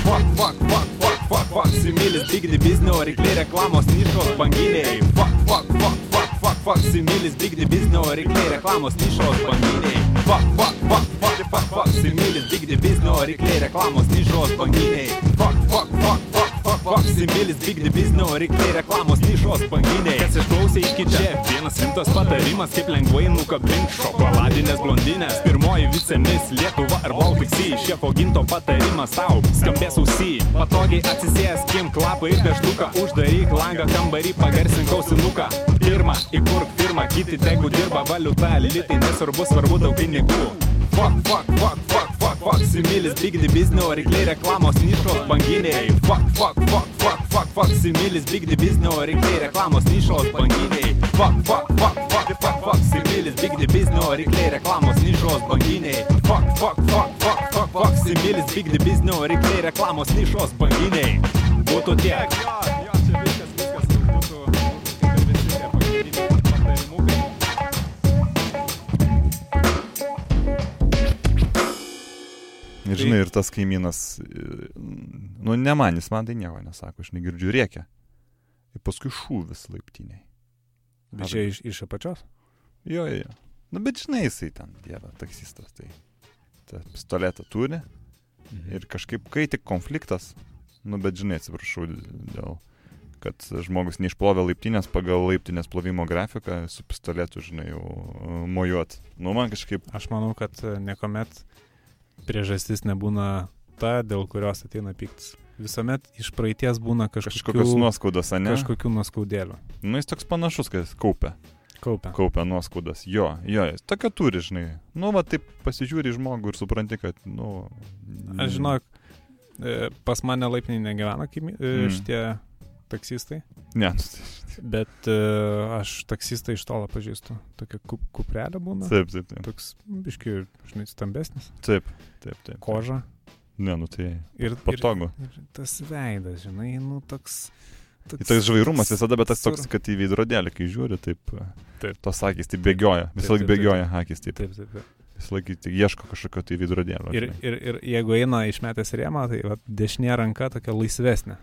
Fuck, fuck, fuck, fuck, fuck, fuck, similis, bigdi biznio, rykliai reklamos nišos banginiai. Fuck, fuck, fuck, fuck, fuck, fuck, similis, bigdi biznio, rykliai reklamos nišos banginiai. Fuck, fuck, fuck, fuck, fuck, fuck, similis, bigdi biznio, rykliai reklamos nišos banginiai. Fuck, fuck, fuck, fuck, fuck, fuck, similis, bigdi biznio, rykliai reklamos nišos banginiai. Kas išklausė iki čia, vienas rimtas patarimas, kaip lengvai nukabink šokoladinės blondinės. Pirmoji vicemis Lietuva ar Baltic Sea, šefo ginto patarimas tau skambės ausy. Patogiai atsisės, kim klapą ir pieštuką, uždaryk langą kambarį, pagarsink ausinuką. Pirma, įkurk firmą, kiti tegu dirba valiuta, litai nesvarbu, svarbu daug pinigų. Fuck, fuck, fuck, fuck, fuck, fuck, similis, bigdi biznio, rykliai reklamos nišos banginiai. Fuck, fuck, fuck, fuck, fuck, fuck, similis, bigdi biznio, rykliai reklamos nišos banginiai. Fuck, fuck, fuck, fuck, fuck, fuck, similis, bigdi biznio, rykliai reklamos nišos banginiai. Fuck, fuck, fuck, fuck, fuck, fuck, similis, bigdi biznio, rykliai reklamos nišos banginiai. Būtų tiek. Jo, jo, čia Ir žinai, ir tas kaimynas, nu, ne man, jis man tai nieko nesako, aš negirdžiu rėkia. Ir paskui šūvis laiptiniai. Bet čia iš, iš apačios? Jo, jo. Nu, bet žinai, jisai ten, dieve, taksistas, tai tą pistoletą turi. Mhm. Ir kažkaip, kai tik konfliktas, nu, bet žinai, atsiprašau dėl, kad žmogus neišplovė laiptinės pagal laiptinės plovimo grafiką, su pistoletu, žinai, jau mojuot. Nu, man kažkaip, Aš manau, kad e, niekuomet priežastis nebūna ta, dėl kurios ateina piktis. Visuomet iš praeities būna kažkokių, kažkokios nuoskaudos, ne? kažkokių nuoskaudėlių. Nu, jis toks panašus, kad jis kaupia. Kaupia. Kaupia nuoskaudas. Jo, jo, jis tokia turi, žinai. Nu, va, taip pasižiūri žmogų ir supranti, kad, nu... Aš žinau, e, pas mane laipniai negyvena kaimy, e, Mm. šitie taksistai, Ne, nu, tai- bet e, aš taksistą iš tolo pažįstu. Tokia kup, kuprelė būna. taip, taip, taip. Toks, biški, žinai, stambesnis. Taip, taip, taip. Koža. Ne, nu tai Ir, patogu. ir, ir tas veidas, žinai, nu toks... Ir tas žvairumas visada, bet tas toks, kad į veidrodėlį, kai žiūri, taip, Taip. tos akis, taip bėgioja, visą laiką bėgioja akis, taip, Taip, taip, taip. visą laiką tik ieško kažkokio tai veidrodėlio. Ir, ir, ir jeigu eina išmetęs rėmą, tai va, dešinė ranka tokia laisvesnė.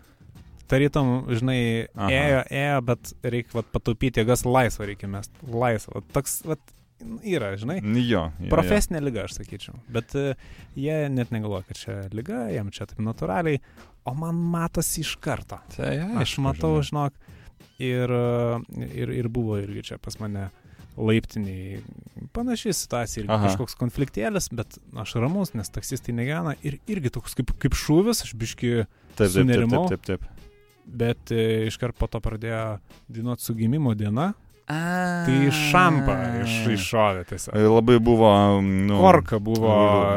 Tarytum, žinai, Aha. ėjo, ėjo, bet reikia pataupyti jėgas laisvą, reikia mest laisvą. Toks vat, yra, žinai. Nu, Jo, jo, Profesinė lyga, aš sakyčiau. Bet e, jie net negalvoja, kad čia lyga, jam čia taip natūraliai, o man matosi iš karto. Jo. Tai, Aš matau, žinok, ir, e, ir, ir buvo irgi čia pas mane laiptiniai. Panaši situacija, irgi Aha. kažkoks konfliktėlis, bet aš ramus, nes taksistai negyvena ir irgi toks kaip, kaip šūvis, aš biški, taip, taip, taip, sunerimau. taip, taip, taip. Bet e, iškart po to pradėjo dainuoti su gimimo diena, A, tai šampą iš, iššovė tiesiog. Labai buvo, nu... Korka buvo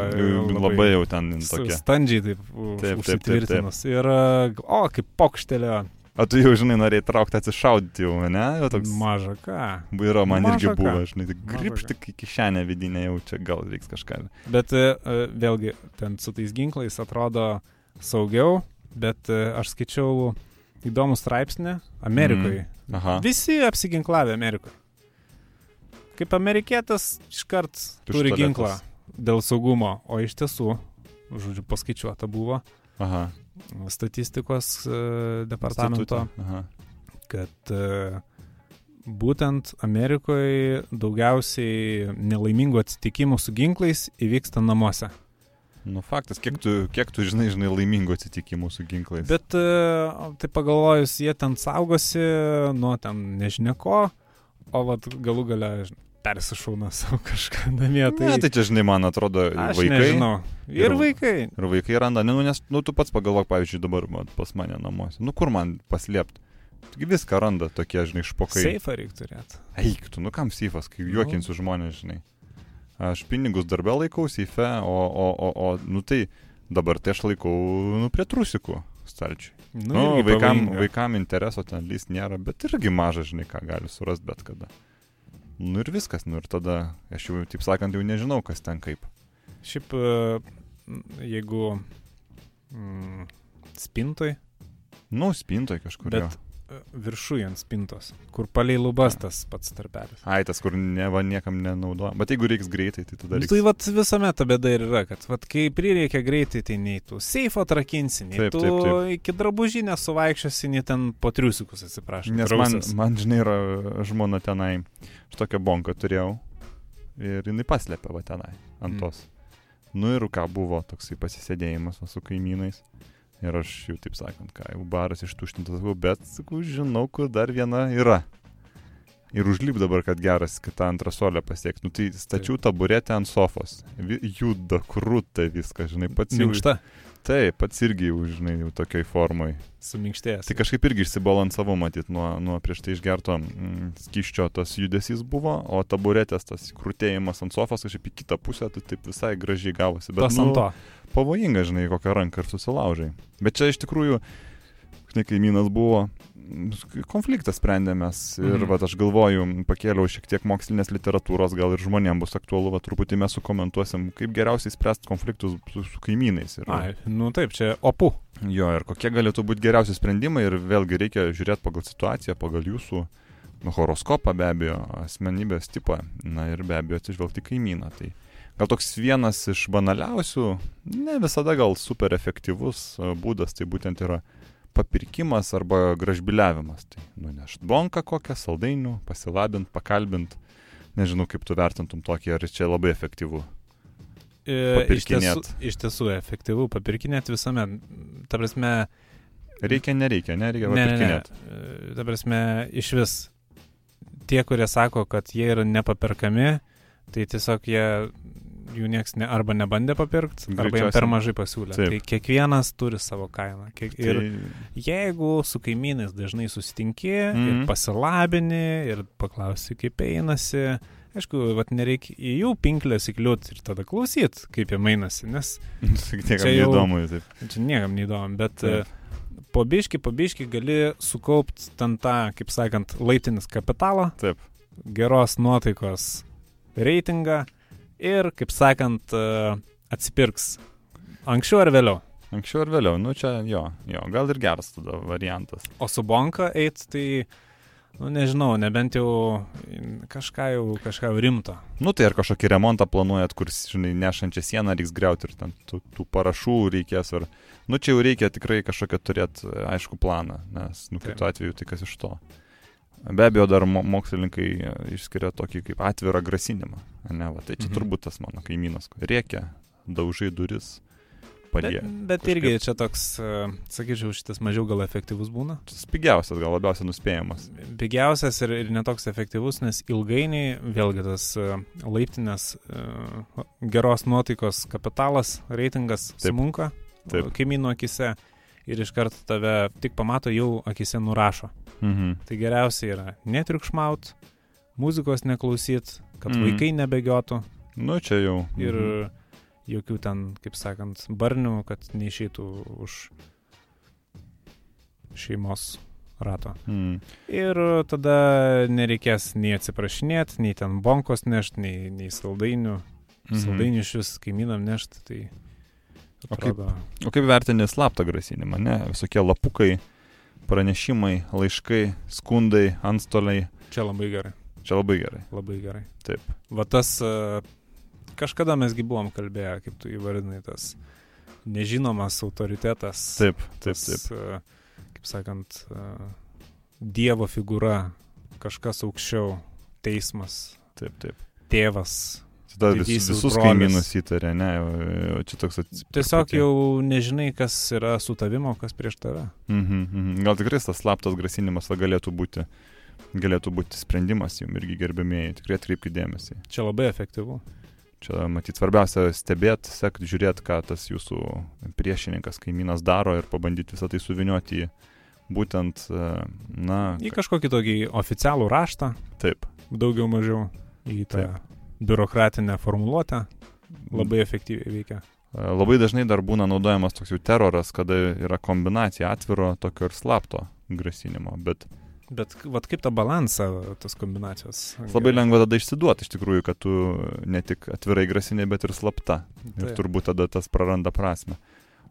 e, Labai, labai jau ten tokia. standžiai taip, Taip, u- taip, taip, užsitvirtinus. Ir, e, o, kaip pokštelio, O tu jau, žinai, norėjai traukti atsišaudyti jau, ne? Jau toks... maža ką. Yra, man irgi Maža ką. buvo, žinai, grįžti į kišenę vidinę jau čia gal reiks kažką. Bet e, e, vėlgi, ten su tais ginklais atrodo saugiau, bet e, aš skaičiau įdomų straipsnį Amerikoje. Aha. Visi apsiginklavę Amerikoje. Kaip amerikietis iškart turi Pištoletas. ginklą dėl saugumo, o iš tiesų, žodžiu, paskaičiuota buvo Aha. statistikos e, departamento. Aha. kad e, būtent Amerikoje daugiausiai nelaimingų atsitikimų su ginklais įvyksta namuose. Nu, faktas, kiek tu, kiek tu žinai, žinai, laimingų atsitikimų su ginklais. Bet e, tai pagalvojus, jie ten saugosi nuo ten nežinia ko, o vat galų gale persišauna savo kažką namie. Tai, ne, tai čia, žinai, man atrodo, aš vaikai. Nežinau. Ir, ir vaikai. Ir vaikai randa, ne, nu, nes, nu, tu pats pagalvok, pavyzdžiui, dabar pas mane namuose. Nu, kur man paslėpti? Viską randa tokie, žinai, špokai. Seifą reikia turėti. Eik, tu, nu kam seifas, kai juokinsiu Nu. žmonės, žinai. Aš pinigus darbę laikau seife, o, o, o, o, nu tai dabar tai aš laikau, nu, prie trusikų stalčiui. Nu, Nu, vaikam, pavojinga. vaikam intereso ten lys nėra, bet irgi mažas, žinai, ką gali surasti bet kada. Nu ir viskas, nu ir tada aš jau, taip sakant, jau nežinau, kas ten kaip. Šiaip, e, jeigu mm, spintoj, Nu, spintoj kažkur. bet jo. Viršuje ant spintos, kur palei lubas tas pats tarpelis. Ai, tas, kur ne, va, niekam nenaudoja. Bet jeigu reiks greitai, tai tada Nu, reiks. tai vat visuomet ta bėda ir yra, kad vat, kai prireikia greitai, tai nei tu seifo atrakinsi, nei Taip, tu taip, taip. iki drabužinės suvaikščiosi, nei ten po triusikus atsiprašau. Nes man, man, žinai, yra žmona tenai, aš tokią bonką turėjau ir jinai paslėpė va tenai, ant Mm. tos. Nu ir ką buvo toksai pasisėdėjimas su kaimynais. Ir aš jau taip sakant, ką jau baras ištuštintas bet, sakau, žinau, kur dar viena yra. Ir užlyp dabar, kad geras, kad tą antrą solę pasieks. Nu tai stačiau taburetę ant sofos. Juda krūta viską, žinai, pats. Minkšta, Taip, pats irgi žinai, jau tokioj formai. suminkštėjęs. Tai kažkaip irgi išsibalansavau, matyt, nuo, nuo prieš tai išgerto mm, skyščio tas judesys buvo, o taburetės tas krūtėjimas ant sofos kažkaip į kitą pusę, tai taip visai gražiai gavosi. Bet Tas ant to. pavojinga, žinai, kokią ranką ir susilaužai. Bet čia iš tikrųjų, žinai, kaimynas buvo, konfliktą sprendėmės ir Mhm. mhm. aš galvoju, pakėliau šiek tiek mokslinės literatūros, gal ir žmonėms bus aktualu, va truputį mes sukomentuosim, kaip geriausiai spręsti konfliktus su, su kaimynais. Ir, Ai, nu taip, čia opu. Jo, ir kokie galėtų būti geriausi sprendimai ir vėlgi reikia žiūrėti pagal situaciją, pagal jūsų horoskopą be abejo, asmenybės tipą, na ir be abejo atsižvelgti kaimyną. Tai gal toks vienas iš banaliausių, ne visada gal super efektyvus būdas, tai būtent yra papirkimas arba gražbiliavimas. Tai nunešt bonką kokią, saldainių, pasilabint, pakalbint. Nežinau, kaip tu vertintum tokį, ar čia labai efektyvu. E, iš, tiesų, Papirkinėt. iš tiesų efektyvu papirkinėti visuomet. Ta prasme, Reikia, nereikia, nereikia ne, ne, ne. papirkinėti. E, Ta prasme, iš vis tie, kurie sako, kad jie yra nepaperkami, tai tiesiog jie jų nieks ne, arba nebandė papirkti, arba jiems per mažai pasiūlė. Taip. Tai kiekvienas turi savo kainą. Kiek, ir Tai, jeigu su kaimynais dažnai susitinki mm -hmm. ir Mhm. pasilabini ir paklausi, kaip einasi, aišku, vat nereikia į jų pinklės įkliūti ir tada klausyt, kaip jie mainasi, nes Tiek Čia jau- įdomu, taip. čia niekam neįdomu, bet Taip. e, po biški, po biški gali sukaupti ten tą, kaip sakant, laitinis kapitalą, Taip. geros nuotaikos reitingą ir, kaip sakant, e, atsipirks anksčiau ar vėliau. Anksčiau ar vėliau, nu čia jo, jo, gal ir geras tada variantas. O su bonka eit, tai, nu nežinau, nebent jau kažką jau, kažką jau rimto. Nu tai ar kažkokį remontą planuojat, kur, žinai, nešančią sieną reiks greuti ir ten tų, tų parašų reikės. Ar... Nu čia jau reikia tikrai kažkokią turėti aišku planą, nes, nu kitu atveju tai kas iš to. Be abejo, dar mo mokslininkai e, išskiria tokį kaip atvirą grasinimą. Ne, va, tai čia Mhm. turbūt tas mano kaimynas, kur rėkia, daužai duris, Bet, padė. bet kažkaip. irgi čia toks, e, sakyčiau, šitas mažiau gal efektyvus būna. Tas pigiausias, gal labiausiai nuspėjamas. Pigiausias ir, ir netoks efektyvus, nes ilgainiui vėlgi tas e, laiptinės geros nuotaikos kapitalas, reitingas smunka kaimynų akise ir iš karto tave tik pamato jau akise nurašo. Mhm. Tai geriausia yra netriukšmaut, muzikos neklausyt, kad Mhm. vaikai nebegiotų Nu čia jau. ir mhm. jokių ten, kaip sakant, barnių, kad neišeitų už šeimos rato. Mhm. Ir tada nereikės nei atsiprašinėti, nei ten bonkos nešti, nei, nei saldainių. Mhm. Saldainių iš vis kaimynam nešti, tai O kaip- atrodo. O kaip vertini slaptą grasinimą, ne? Visokie lapukai, pranešimai, laiškai, skundai, antstoliai. Čia labai gerai, Čia labai gerai. labai gerai. Taip. Va tas, e, kažkada mesgi buvom kalbėję, kaip tu įvardinai, tas nežinomas autoritetas. Taip, taip, tas, taip. e, Kaip sakant, e, Dievo figūra, kažkas aukščiau, teismas, Taip, taip. tėvas. Tada vis, visus kaimynus įtarė, ne? O Čia toks ats... Tiesiog jau nežinai, kas yra su tavimo, kas prieš tave. Mhm, mhm. Gal tikrai tas slaptas grasinimas galėtų būti galėtų būti sprendimas jums irgi gerbėmėjai, tikrai atkreipkite dėmesį. Čia labai efektyvu. Čia matyt svarbiausia stebėti, sekti, žiūrėti, ką tas jūsų priešininkas, kaimynas daro ir pabandyti visą tai suvinioti į būtent, e, na, Į kažkokį tokį oficialų raštą, taip. daugiau mažiau, į tą biurokratinę formuluotę, labai efektyviai veikia. E, Labai dažnai dar būna naudojamas toks jau teroras, kada yra kombinacija atviro, tokio ir slapto grasinimo, bet Bet vat kaip tą balansą, tas kombinacijos. labai lengva tada išsiduoti iš tikrųjų, kad tu ne tik atvirai grasinė, bet ir slapta. Ir Taip. turbūt tada tas praranda prasme.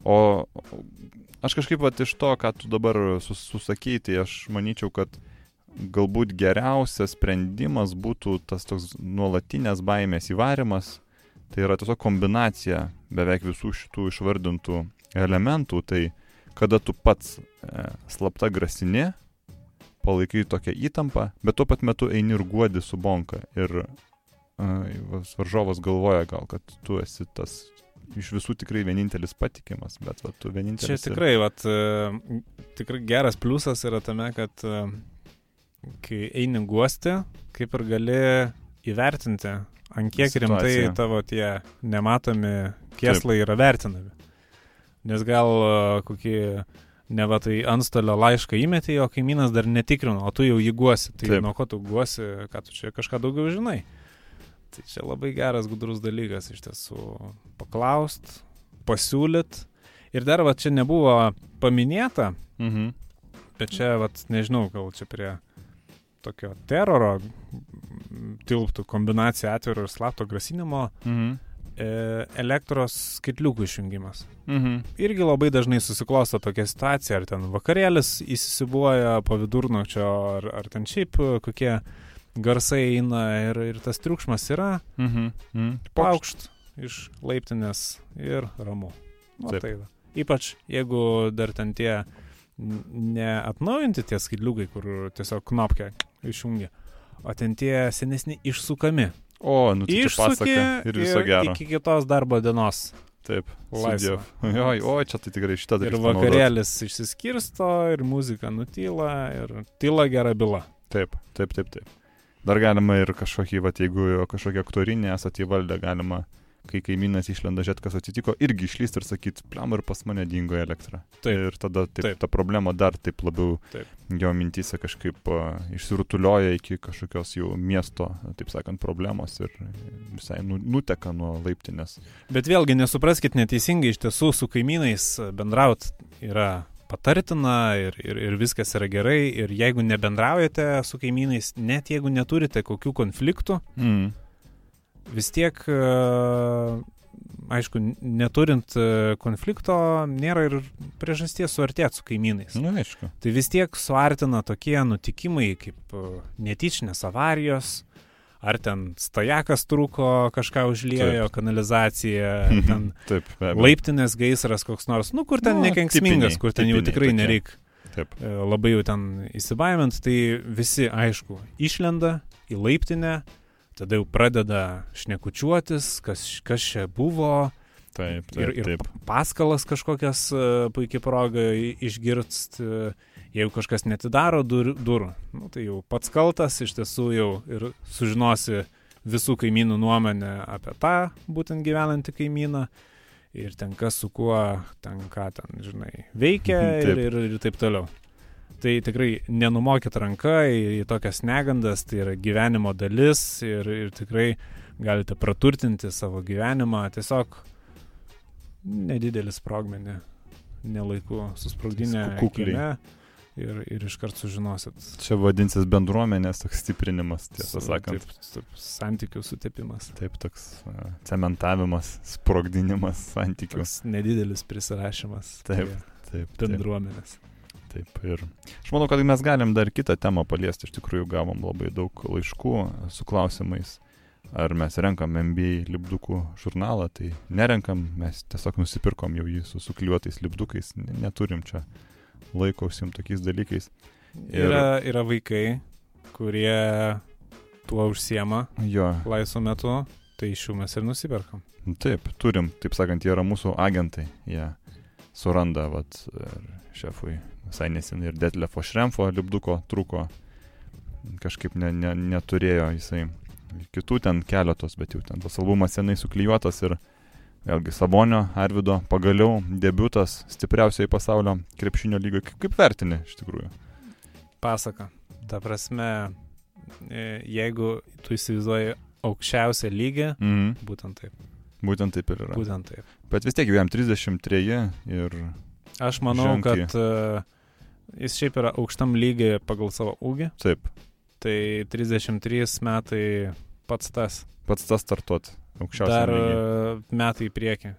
O aš kažkaip vat, iš to, ką tu dabar sus, susakyti, tai aš manyčiau, kad galbūt geriausias sprendimas būtų tas toks nuolatinės baimės įvarimas. Tai yra tiesiog kombinacija beveik visų šitų išvardintų elementų. Tai kada tu pats e, slapta grasini, palaikai tokią įtampą, bet tuo pat metu eini ir guodi su bonka. Ir uh, varžovas galvoja gal, kad tu esi tas iš visų tikrai vienintelis patikimas, bet va, tu Čia vienintelis. ir- tikrai, vat, e, tikrai geras pliusas yra tame, kad e, kai eini guosti, kaip ir gali įvertinti, ant kiek rimtai Situaciją. tavo tie nematomi kieslai yra vertinami. Nes gal e, kokį ne va tai antstolio laišką įmetė, o kaimynas dar netikrino, o tu jau jį guosi. Tai Taip. Taip. nuo ko tu guosi, ką tu čia kažką daugiau žinai. Tai čia labai geras gudrus dalykas iš tiesų paklaust, pasiūlyt. Ir dar va čia nebuvo paminėta, Mhm. bet čia va nežinau, gal čia prie tokio teroro tilptų kombinacija atviro ir slapto grasinimo Mhm. e, elektros skaitliukų išjungimas. Mhm. Irgi labai dažnai susiklosto tokia situacija, ar ten vakarėlis įsisibuoja po vidurnakčio, ar, ar ten šiaip kokie garsai eina ir, ir tas triukšmas yra, Mhm. Mhm. paukšt iš laiptinės ir ramu. O Taip. tai. Ypač jeigu dar ten tie neatnaujinti tie skaitliukai, kur tiesiog knopkę išjungia, o ten tie senesni išsukami. O, nu tai pasaka ir viso gero. iki kitos darbo dienos. Taip. Sudiev. Oi, oi, čia tai tikrai šitą Ir dalyką. panaudot. vakarėlis išsiskirsto, ir muzika nutyla, ir tyla gera byla. Taip, taip, taip, taip. Dar galima ir kažkokį, va, jeigu kažkokia aktorinė esate įvaldę, galima, kai kaimynas išlenda žiūrėti, kas atsitiko, irgi išlysti ir sakyti, pliam ir pas mane dingo elektra. Taip. Ir tada taip, Taip. ta problema dar taip labiau Taip. jo mintys kažkaip uh, išsirutulioja iki kažkokios jau miesto, taip sakant, problemos ir visai nu, nuteka nuo laiptinės. Bet vėlgi nesupraskit neteisingai, iš tiesų su kaimynais bendraut yra patartina ir, ir, ir viskas yra gerai. Ir jeigu nebendraujate su kaimynais, net jeigu neturite kokių konfliktų, Mm. Vis tiek, e, aišku, neturint e, konflikto, nėra ir priežasties suartėti su kaimynais. Na, aišku. Tai vis tiek suartina tokie nutikimai kaip e, netyčinės avarijos, ar ten stojakas trūko, kažką užliejo, kanalizacija, ten Taip, laiptinės gaisras koks nors, nu kur ten Nu, nekenksmingas, tipiniai, kur ten jau tikrai tokie. nereik Taip. labai jau ten įsibaimint, tai visi, aišku, išlenda į laiptinę, tada jau pradeda šnekučiuotis, kas, kas čia buvo, Taip, taip, ir, ir taip. pa- paskalas kažkokias e, puikiai proga i- išgirst, e, jeigu kažkas netidaro dur, durų, nu, tai jau pats kaltas, iš tiesų jau ir sužinosi visų kaimynų nuomonę apie tą būtent gyvenantį kaimyną. Ir ten kas su kuo, ten ką ten, žinai, veikia ir, Taip. ir, ir taip toliau. Tai tikrai nenumokit ranką į, į tokias negandas, tai yra gyvenimo dalis ir, ir tikrai galite praturtinti savo gyvenimą. Tiesiog nedidelį sprogmenį, nelaiku susprogdinę kieme ir, ir iškart sužinosit. Čia vadinsis bendruomenės toks stiprinimas, tiesą Su- sakant. Taip, taip, santykių sutepimas. Taip, toks a, cementavimas, sprogdinimas santykių. Toks nedidelis prisirašymas. Taip, Taip, taip, Bendruomenės. taip. Ir aš manau, kad mes galim dar kitą temą paliesti. Iš tikrųjų, gavom labai daug laiškų su klausimais. Ar mes renkam MBA lipdukų žurnalą, tai nerenkam, mes tiesiog nusipirkom jau jį su sukliuotais lipdukais, Ne- neturim čia laiko užsim tokiais dalykais. Ir- Yra, yra vaikai, kurie tuo užsiema Jo, laisvo metu, tai iš jų mes ir nusiperkam. Taip, turim, taip sakant, jie yra mūsų agentai. Jie suranda, vat, šefui visai nesenai ir Detlefo Šremfo lipduko trūko. kažkaip ne, ne, neturėjo jisai kitų ten keletos, bet jau ten tas albumas senai suklyjuotas ir vėlgi Sabonio, Arvido, pagaliau debutas stipriausioje pasaulio krepšinio lygoje. Kaip, kaip vertini iš tikrųjų? Pasaka. Ta prasme, e, jeigu tu įsivaizduoji aukščiausią lygį, Mhm. būtent taip. Būtent taip ir yra. Būtent taip. Bet vis tiek jau jam 33 ir... Aš manau, Ženkliai. kad uh, jis šiaip yra aukštam lygiai pagal savo ūgį. Taip, Tai 33 metai pats tas. pats tas startuot aukščiausią. Dar lygį. uh, metai į priekį.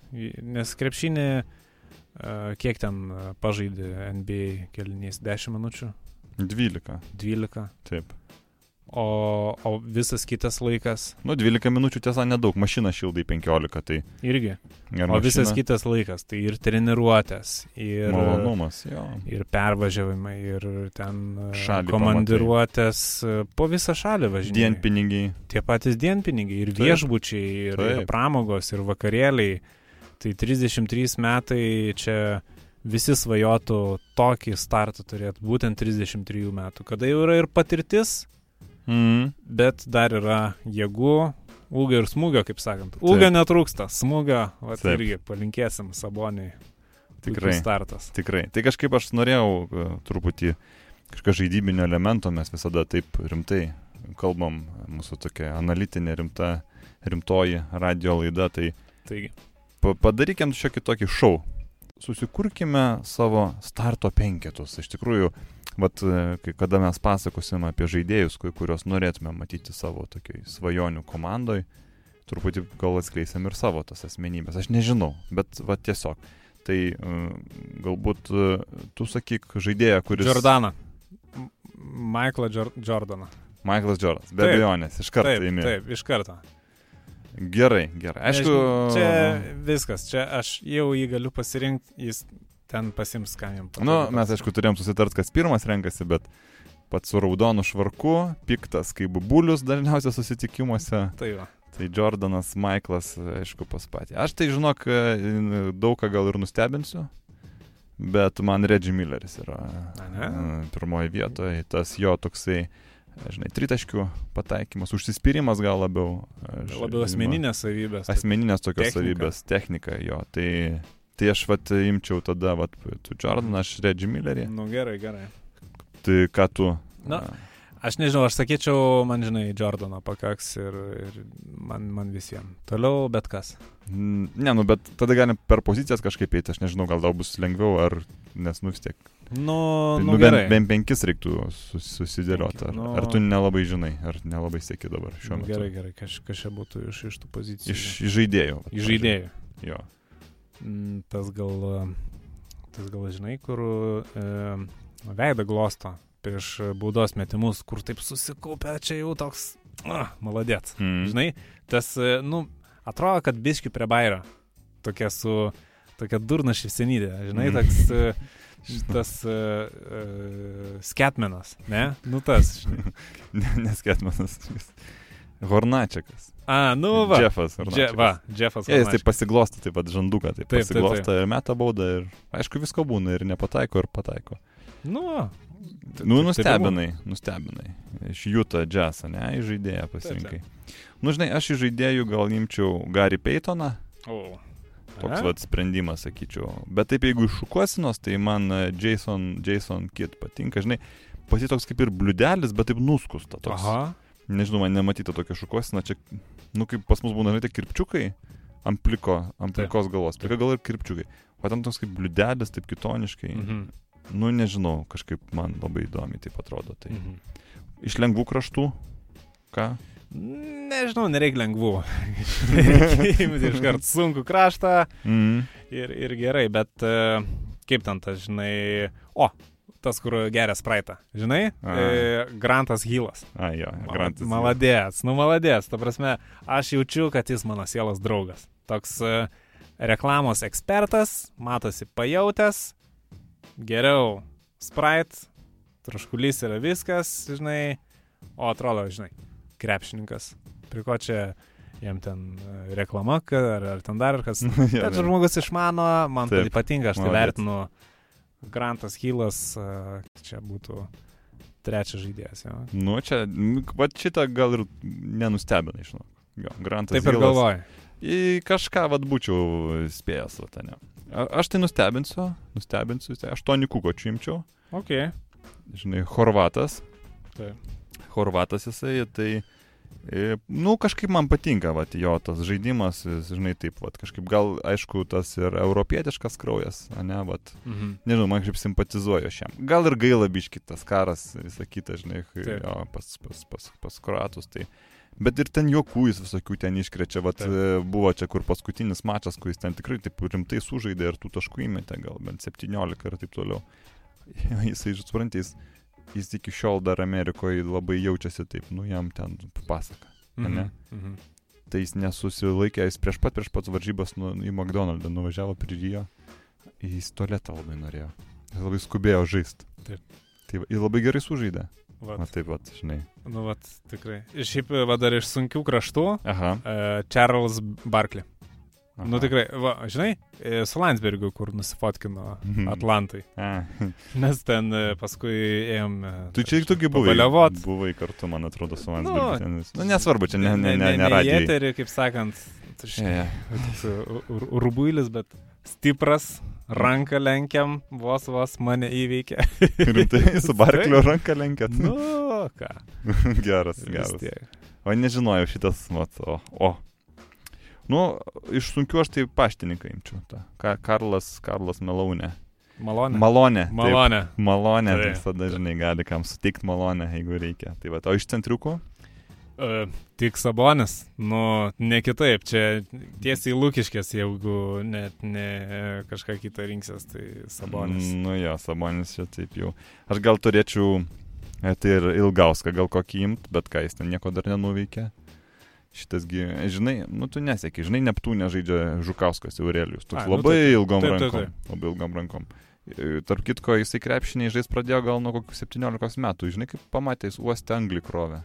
Nes krepšinį, uh, kiek ten pažaidė NBA keliniais? 10 minučių? 12. 12. Taip. O, o visas kitas laikas Nu, 12 minučių tiesa nedaug, mašina šildai 15, tai... irgi. Ir O visas kitas laikas tai ir treniruotės, ir, Malonumas, jo. ir pervažiavimai, ir ten Šalį komandiruotės uh, po visą šalį važinėjai. Dienpinigiai. Tie patys dienpinigiai, ir Taip. viešbučiai, ir, ir Taip. pramogos, ir vakarėliai. Tai 33 metai čia visi svajotų tokį startą turėti, būtent 33 metų, kada jau yra ir patirtis, Mm. bet dar yra jėgų, ūgio ir smūgio, kaip sakant. Ūgio netrūksta, smūgio, va, Taip. irgi palinkėsim Saboniai. Tikrai. Startas. Tikrai. Tai kažkaip aš norėjau e, truputį kažką žaidybinio elemento, mes visada taip rimtai kalbam, mūsų tokia analitinė rimta, rimtoji radio laida, tai Taigi, pa- padarykim šiokį tokį šou. Susikurkime savo starto penketus. Iš tikrųjų, vat, e, kai kada mes pasakosim apie žaidėjus, ku- kuriuos norėtume matyti savo tokiai svajonių komandoj, truputį gal atskleisim ir savo tas asmenybės. Aš nežinau, bet va tiesiog. Tai e, galbūt e, tu sakyk žaidėją, kuris... Jordaną. Michaelą Jor Jordaną. Michaelas Jordanas, be Taip. abejonės, iš karto įimi. taip, iš karto. Gerai, gerai. Aišku, Čia viskas, čia aš jau jį galiu pasirinkti, jis ten pasims, ką jam Nu, mes aišku turėjom susitart, kas pirmas renkasi, bet pats su raudonu švarku, piktas kaip bulius dažniausiai susitikimuose. Tai va. Tai Jordanas, Michaelas, aišku, pas patį. Aš tai žinok, e, daug ką gal ir nustebinsiu, bet man Reggie Milleris yra e, pirmoji vietoje. Tas jo toksai, žinai, tritaškių pataikymas, užsispyrimas gal labiau. e, Labiau asmeninės savybės. Asmeninės tokios Technika. savybės, technika jo. Tai, tai aš vat imčiau tada, vat, tu Jordaną, aš Reggie Millerį. Nu gerai, gerai. Tai ką tu? Na, Aš nežinau, aš sakyčiau, man žinai, Jordano pakaks ir, ir man, man visiems. Toliau bet kas. Ne, nu, bet tada galim per pozicijas kažkaip eiti, aš nežinau, gal tau bus lengviau, ar, nes, nu, vis tiek. Nu, Tai, nu, nu, bent, bent penkis reiktų sus, susidėlioti. Ar, Nu. ar tu nelabai žinai, ar nelabai sėki dabar šiuo Nu, metu? Gerai, gerai, kaž, kažkaip būtų iš, iš tų pozicijų. Iš, žaidėjų. Iš žaidėjų. Jo. Mm, Tas gal, tas gal žinai, kur e, veidą glosto prieš baudos metimus, kur taip susikaupia, čia jau toks, ah, maladėts. Mm. Žinai, tas, e, nu, atrodo, kad biški prie bairo. Tokia su, tokia durna šypsenydė, žinai, Mm. toks, e, tas uh, uh, sketmenas, ne? Nu tas, žinai. Ne, Neskėtmanas. Hornačiakas. A, nu va. Jeffas. Hornačiakas. va, Jeffas. Jie, jis taip pasiglosto, taip pat žanduką, taip, Taip, taip, pasiglosto ir meta baudą ir aišku visko būna ir nepataiko ir pataiko. Nu. Nu, Taip- taip nustebinai, nustebinai. Iš Juta Jazzą, ne, į žaidėją pasirinkai. Nu, žinai, aš iš žaidėjų gal imčiau Gary Paytoną, O. toks A? vad sprendimas, sakyčiau. Bet taip, jeigu iš šukuosinos, tai man e, Jason, Jason Kidd patinka, žinai, pati toks kaip ir bliudelis, bet taip nuskusta. Toks. Aha. Nežinau, man nematyta tokia šukuosina, čia, nu, kaip pas mus būna, žinai, tie kirpčiukai ant pliko, ant plikos galvos, plika gal ir kirpčiukai. O ten toks kaip bliudelis, taip kitoniškai. Mhm. Nu, nežinau, kažkaip man labai įdomi taip atrodo. Tai. Mhm. Iš lengvų kraštų, ką? Nežinau, nereikia lengvų. Imti iš karto sunku kraštą Mm. ir, ir gerai, bet e, kaip ten tas, žinai, o, tas, kur geria spraitą, žinai, A. e, Grantas Hilas. A, jo, Grantas. Maladės, nu maladės, ta prasme, aš jaučiu, kad jis mano sielos draugas. Toks e, reklamos ekspertas, matosi pajautęs, geriau Sprite, traškulys yra viskas, žinai, o atrodo, žinai, krepšininkas. Prie ko čia jam ten e, reklama, ar, ar ten dar kas. Jo, Bet žmogus išmano, man tai Taip, patinka, aš tai vertinu. Grantas Hilas, čia būtų trečias žaidėjas. Jo. Nu, čia, va šitą gal ir nenustebina, žinau. Jo, Grantas Taip ir galvoju. Į kažką vad būčiau spėjęs, va, ten. Aš tai nustebinsiu, nustebinsiu, tai aštuoni kukočių imčiau. Ok. Žinai, Horvatas. Taip. Horvatas jisai, tai, e, nu, kažkaip man patinka, va, jo tas žaidimas, žinai, taip, va, kažkaip gal, aišku, tas ir europietiškas kraujas, ne, va, Mhm. nežinau, man kažkaip simpatizuoju šiam. Gal ir gaila biški tas karas, visą kitą, žinai, Taip. jo, pas, pas, pas, pas kroatus, tai. Bet ir ten juokų jis visokių ten iškrečia, Taip. e, buvo čia kur paskutinis mačas, kur jis ten tikrai taip rimtai sužaidė ir tų taškų įmetė, gal bent 17 ir taip toliau. Jisai, suprantate, jis, jis iki šiol dar Amerikoje labai jaučiasi taip, nu jam ten pasaka. Mhm. ne? Mhm. Tai jis nesusilaikė, jis prieš pat, prieš pat varžybas nu, į McDonald's nuvažiavo prie Rio, jis tualetą labai norėjo. Jis labai skubėjo žaisti. Taip. Tai va, jis labai gerai sužaidė. Vat. Na taip, pat, žinai. Nu, vat, tikrai. Ir šiaip, va, dar iš sunkių kraštų, Aha. uh, Charles Barkley. Aha. Nu, tikrai, va, žinai, e, su Landsbergiu, kur nusifotkino Mhm. Atlantai. Nes ten e, paskui ėjom. e, tu čia ir tokie buvai. Pabaliavot. Buvai kartu, man atrodo, su Nu, Landsbergiu. Nu, nu, nesvarbu, čia ne, ne, ne, ne, ne į radijai. eterį, kaip sakant, tu Čia, ja. šiaip rubuilis, bet stipras, ranką lenkiam, vos vos mane įveikė. Rimtai, su Barklio ranką lenkėt. Nu, ką. geras, geras. O nežinojau šitas, mat, o. o. Nu, iš sunkių aš tai paštininką imčiau. Ta. Ka Karlas, Karlas Melaunė. Malonė. Malonė. taip. Malonė. Malonė, Taip. visada, žinai, gali kam suteikti malonę, jeigu reikia. Tai va, o iš centriukų? Uh, tik sabonis, nu, ne kitaip, čia tiesiai lūkiškės, jeigu net ne kažką kitą rinksies, tai sabonis. Nu jo, Sabonis čia taip jau. Aš gal turėčiau, e, tai ir Ilgauską gal kokį imt, bet ką jis ten nieko dar nenuveikė. Šitasgi, žinai, nu tu nesėki, žinai, Neptūnė žaidžia Žukauskas Aurelijus. Toks Ai, nu labai taip. ilgom Taip, taip, rankom. Labai ilgom rankom. E, Tarp kitko, jisai krepšiniai žais pradėjo gal nuo kokių 17 metų. Žinai, kaip pamatė, jis uoste anglį krovė.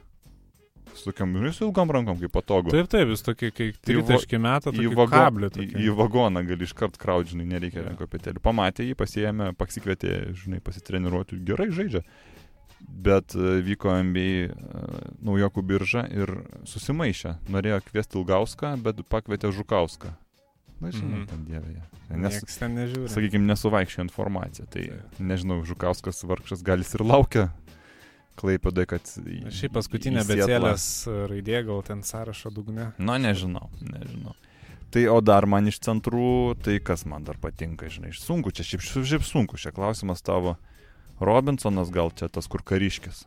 Su tokiam, žinai, su ilgom rankom, kaip patogu. Taip, taip, jūs tokie, kai va- tritaški metą, į, tai vago, kablių. į, į vagoną gali iškart kraudžinai, nereikia Jo. rankopėtėlį. Pamatė jį, pasiėmė, pasikvietė, žinai, pasitreniruoti, gerai žaidžia. Bet e, vyko MBA e, naujokų birža ir susimaišė. Norėjo kviesti Ilgauską, bet pakvietė Žukauską. Na, žinai, Mhm. ten dievėje. Nes Nes, ten nežiūri. sakykime, nesuvaikščio informacija. Tai nežinau, Žukauskas vargšas gal jis ir laukia. Klaipėdai, kad... Šiaip paskutinė becelės raidė gal ten sąrašo dugne. Nu, nežinau, nežinau. Tai o dar man iš centrų, tai kas man dar patinka, žinai, sunku, čia šiaip, šiaip sunku, čia klausimas tavo. Robinsonas gal čia tas kur kariškis.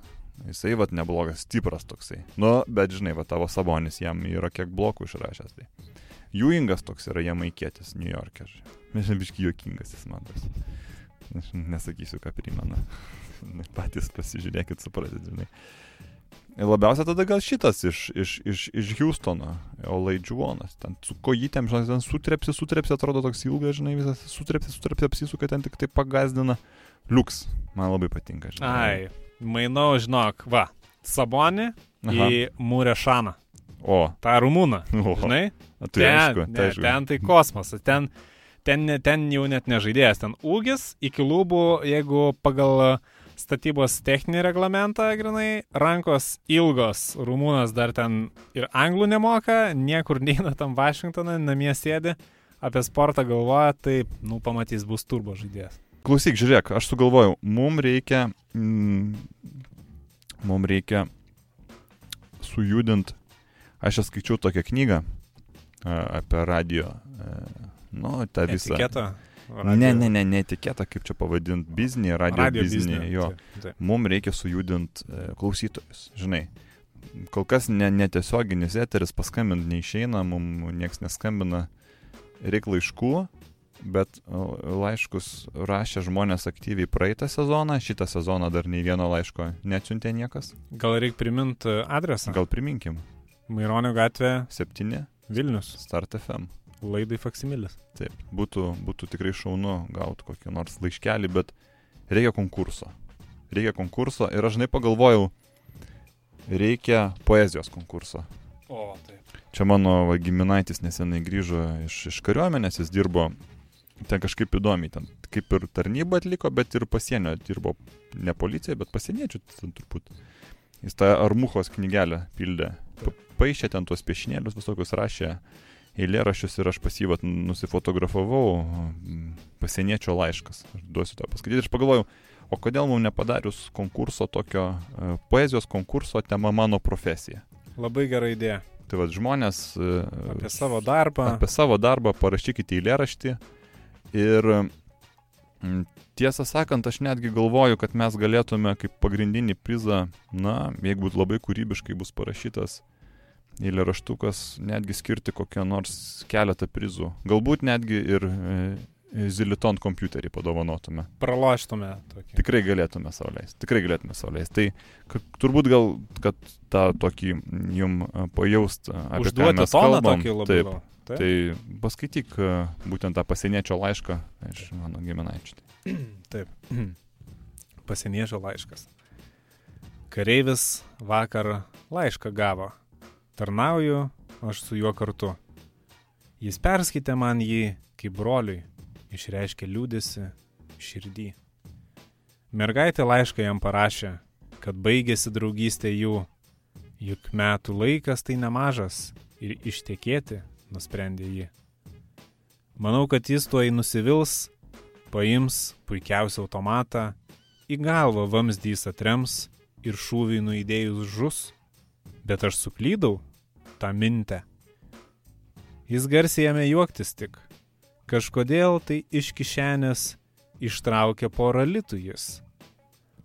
Jisai vat neblogas, stipras toksai. Nu, bet žinai, va tavo sabonis jam yra kiek blokų išrašęs. Tai. Juingas toks yra jamaikietis New York'e. Mes biški juokingas jis man tas. Aš nesakysiu, ką primena. Patys pasižiūrėkit, supratit, žinai. Ir labiausia tada gal šitas iš, iš, iš, iš Houstono, Olaidžiuonas. Ten su kojytėm, žinai, ten sutrepsi, sutrepsi, atrodo toks ilgas, žinai, visas sutrepsi, sutrepsi, apsisuka, ten tik tai pagazdina. Liuks, man labai patinka, žinai. Ai, mainau, žinok, va, Sabonį Aha. į Mūrešaną. O, tą rumūną. o, Žinai? tai ten, aišku, tai aišku. ten tai kosmosas. Ten, ten, ten jau net nežaidėjas. Ten ūgis iki lūbų, jeigu pagal statybos techninį reglamentą, grinai, rankos ilgos. Rumūnas dar ten ir anglų nemoka, niekur neina tam Vašingtoną, namie sėdi, apie sportą galvoja, tai, nu, pamatys, bus turbo žaidėjas. Klausyk, žiūrėk, aš sugalvojau, mums reikia, mm, mums reikia sujudinti, aš čia skaičiau tokią knygą apie radio, nu, tą visą. Etiketą. Ne, ne, ne, ne etiketą, kaip čia pavadinti, biznį, radio, radio biznį, jo. Taip, taip. Mums reikia sujudinti e, klausytojus, žinai. Kol kas ne, netiesioginis eteris paskambinti neišeina, mums niekas neskambina, reikia laiškų, bet laiškus rašė žmonės aktyviai praeitą sezoną, šitą sezoną dar nei vieno laiško neatsiuntė niekas. Gal reikia priminti adresą? Gal priminkim, Maironio gatvė 7 Vilnius. Start FM. Laidai faksimilis. Taip, būtų, būtų tikrai šaunu gauti kokį nors laiškelį, bet reikia konkurso. Reikia konkurso ir aš žinai pagalvojau, reikia poezijos konkurso. O, taip. Čia mano va, giminaitis nesenai grįžo iš, iš kariuomenės, jis dirbo ten kažkaip įdomiai, ten kaip ir tarnybą atliko, bet ir pasienio dirbo ne policija, bet pasieniečių ten turbūt. Jis tą Armuchos knygelę pildė. Pa- Paišė ten tuos piešinėlius visokius, rašė eilėraščius ir aš pasyvat nusifotografavau mm, pasieniečio laiškas. Aš duosiu tą paskaityti. Ir aš pagalvojau, o kodėl mums nepadarius konkurso tokio, e, poezijos konkurso tema mano profesija. Labai gera idėja. Tai vad žmonės e, Apie savo darbą. apie savo darbą parašykite eilėraštį. Ir mm, tiesą sakant, aš netgi galvoju, kad mes galėtume kaip pagrindinį prizą, na, jeigu labai kūrybiškai bus parašytas eilėraštukas, netgi skirti kokią nors keletą prizų. Galbūt netgi ir e, Ziliton kompiuterį padovanotume. Praloštume tokį. Tikrai galėtume sauliais. Tikrai galėtume sauliais. Tai ka- turbūt gal, kad tą tokį jum a, pajaust, ką Užduoti toną kalbam. tokį labai. Taip, Taip. Tai paskaityk a, būtent tą pasieniečio laišką iš mano giminaičio. Taip. Pasieniečio laiškas. Kareivis vakar laišką gavo. Tarnauju aš su juo kartu. Jis perskaitė man jį kaip broliui, išreiškė liūdėsi širdį. Mergaitė laišką jam parašė, kad baigėsi draugystė jų, juk metų laikas tai nemažas ir ištekėti nusprendė ji. Manau, kad jis tuoj nusivils, paims puikiausią automatą, į galvą vamzdys atrems ir šūvį nuidėjus žus, bet aš suklydau tą mintę. Jis garsiai ėmė juoktis tik. Kažkodėl tai iš kišenės ištraukė porą litų jis.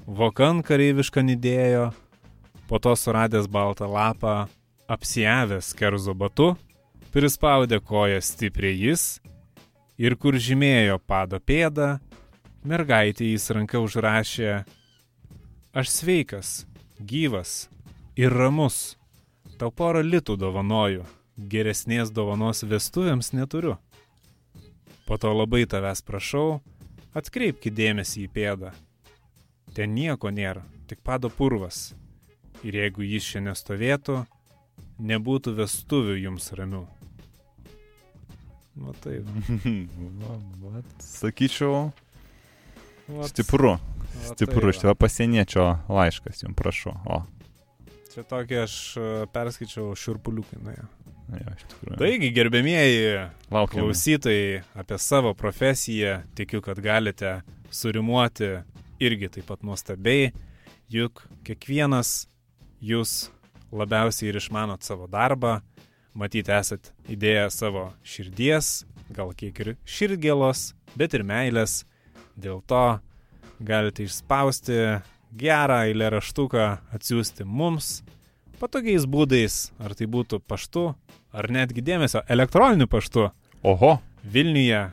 Vokan kareivišką nidėjo, po to suradęs baltą lapą, apsiavęs kerzo batu, prispaudė koją stipriai jis ir kur žymėjo pado pėdą, mergaitė jis ranka užrašė Aš sveikas, gyvas ir ramus. Tau porą litų dovanoju, geresnės dovanos vestuvėms neturiu. Po to labai tavęs prašau, atkreipki dėmesį į pėdą. Ten nieko nėra, tik pado purvas. Ir jeigu jis čia nestovėtų, nebūtų vestuvių jums ramių. Va taip. Sakyčiau, Va stipru. va Stipru, tai iš va. tavo pasieniečio laiškas, jums prašau. O, Čia tokį aš e, perskaičiau šurpuliukai. Na, jo. iš tikrųjų. Taigi, gerbėmieji laukiam. klausytojai apie savo profesiją, tikiu, kad galite surimuoti irgi taip pat nuostabiai, juk kiekvienas jūs labiausiai ir išmanot savo darbą, matyti esat įdėję savo širdies, gal kiek ir širdgėlos, bet ir meilės. Dėl to galite išspausti gerą eilėraštuką, atsiųsti mums patogiais būdais, ar tai būtų paštu, ar netgi dėmesio elektroniniu paštu Oho, Vilniuje.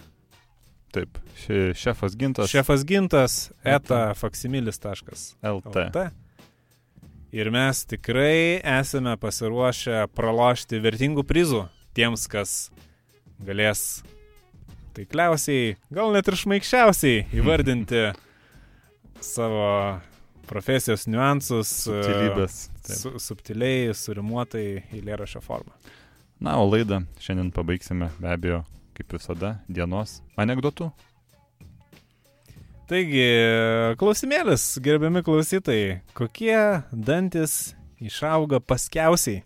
taip, še- šefas gintas. Šefas gintas eta faksimilis.lt. Ir mes tikrai esame pasiruošę pralošti vertingų prizų tiems, kas galės taikliausiai, gal net ir šmaikščiausiai įvardinti savo profesijos niuansus e, Subtilybės. Taip. su, subtiliai, surimuotai eilėrašio formą. Na, o laidą šiandien pabaigsime be abejo, kaip visada, dienos anegdotų. Taigi, klausimėlis, gerbiami klausytojai, kokie dantis išauga paskiausiai?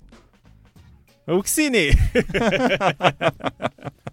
Auksiniai.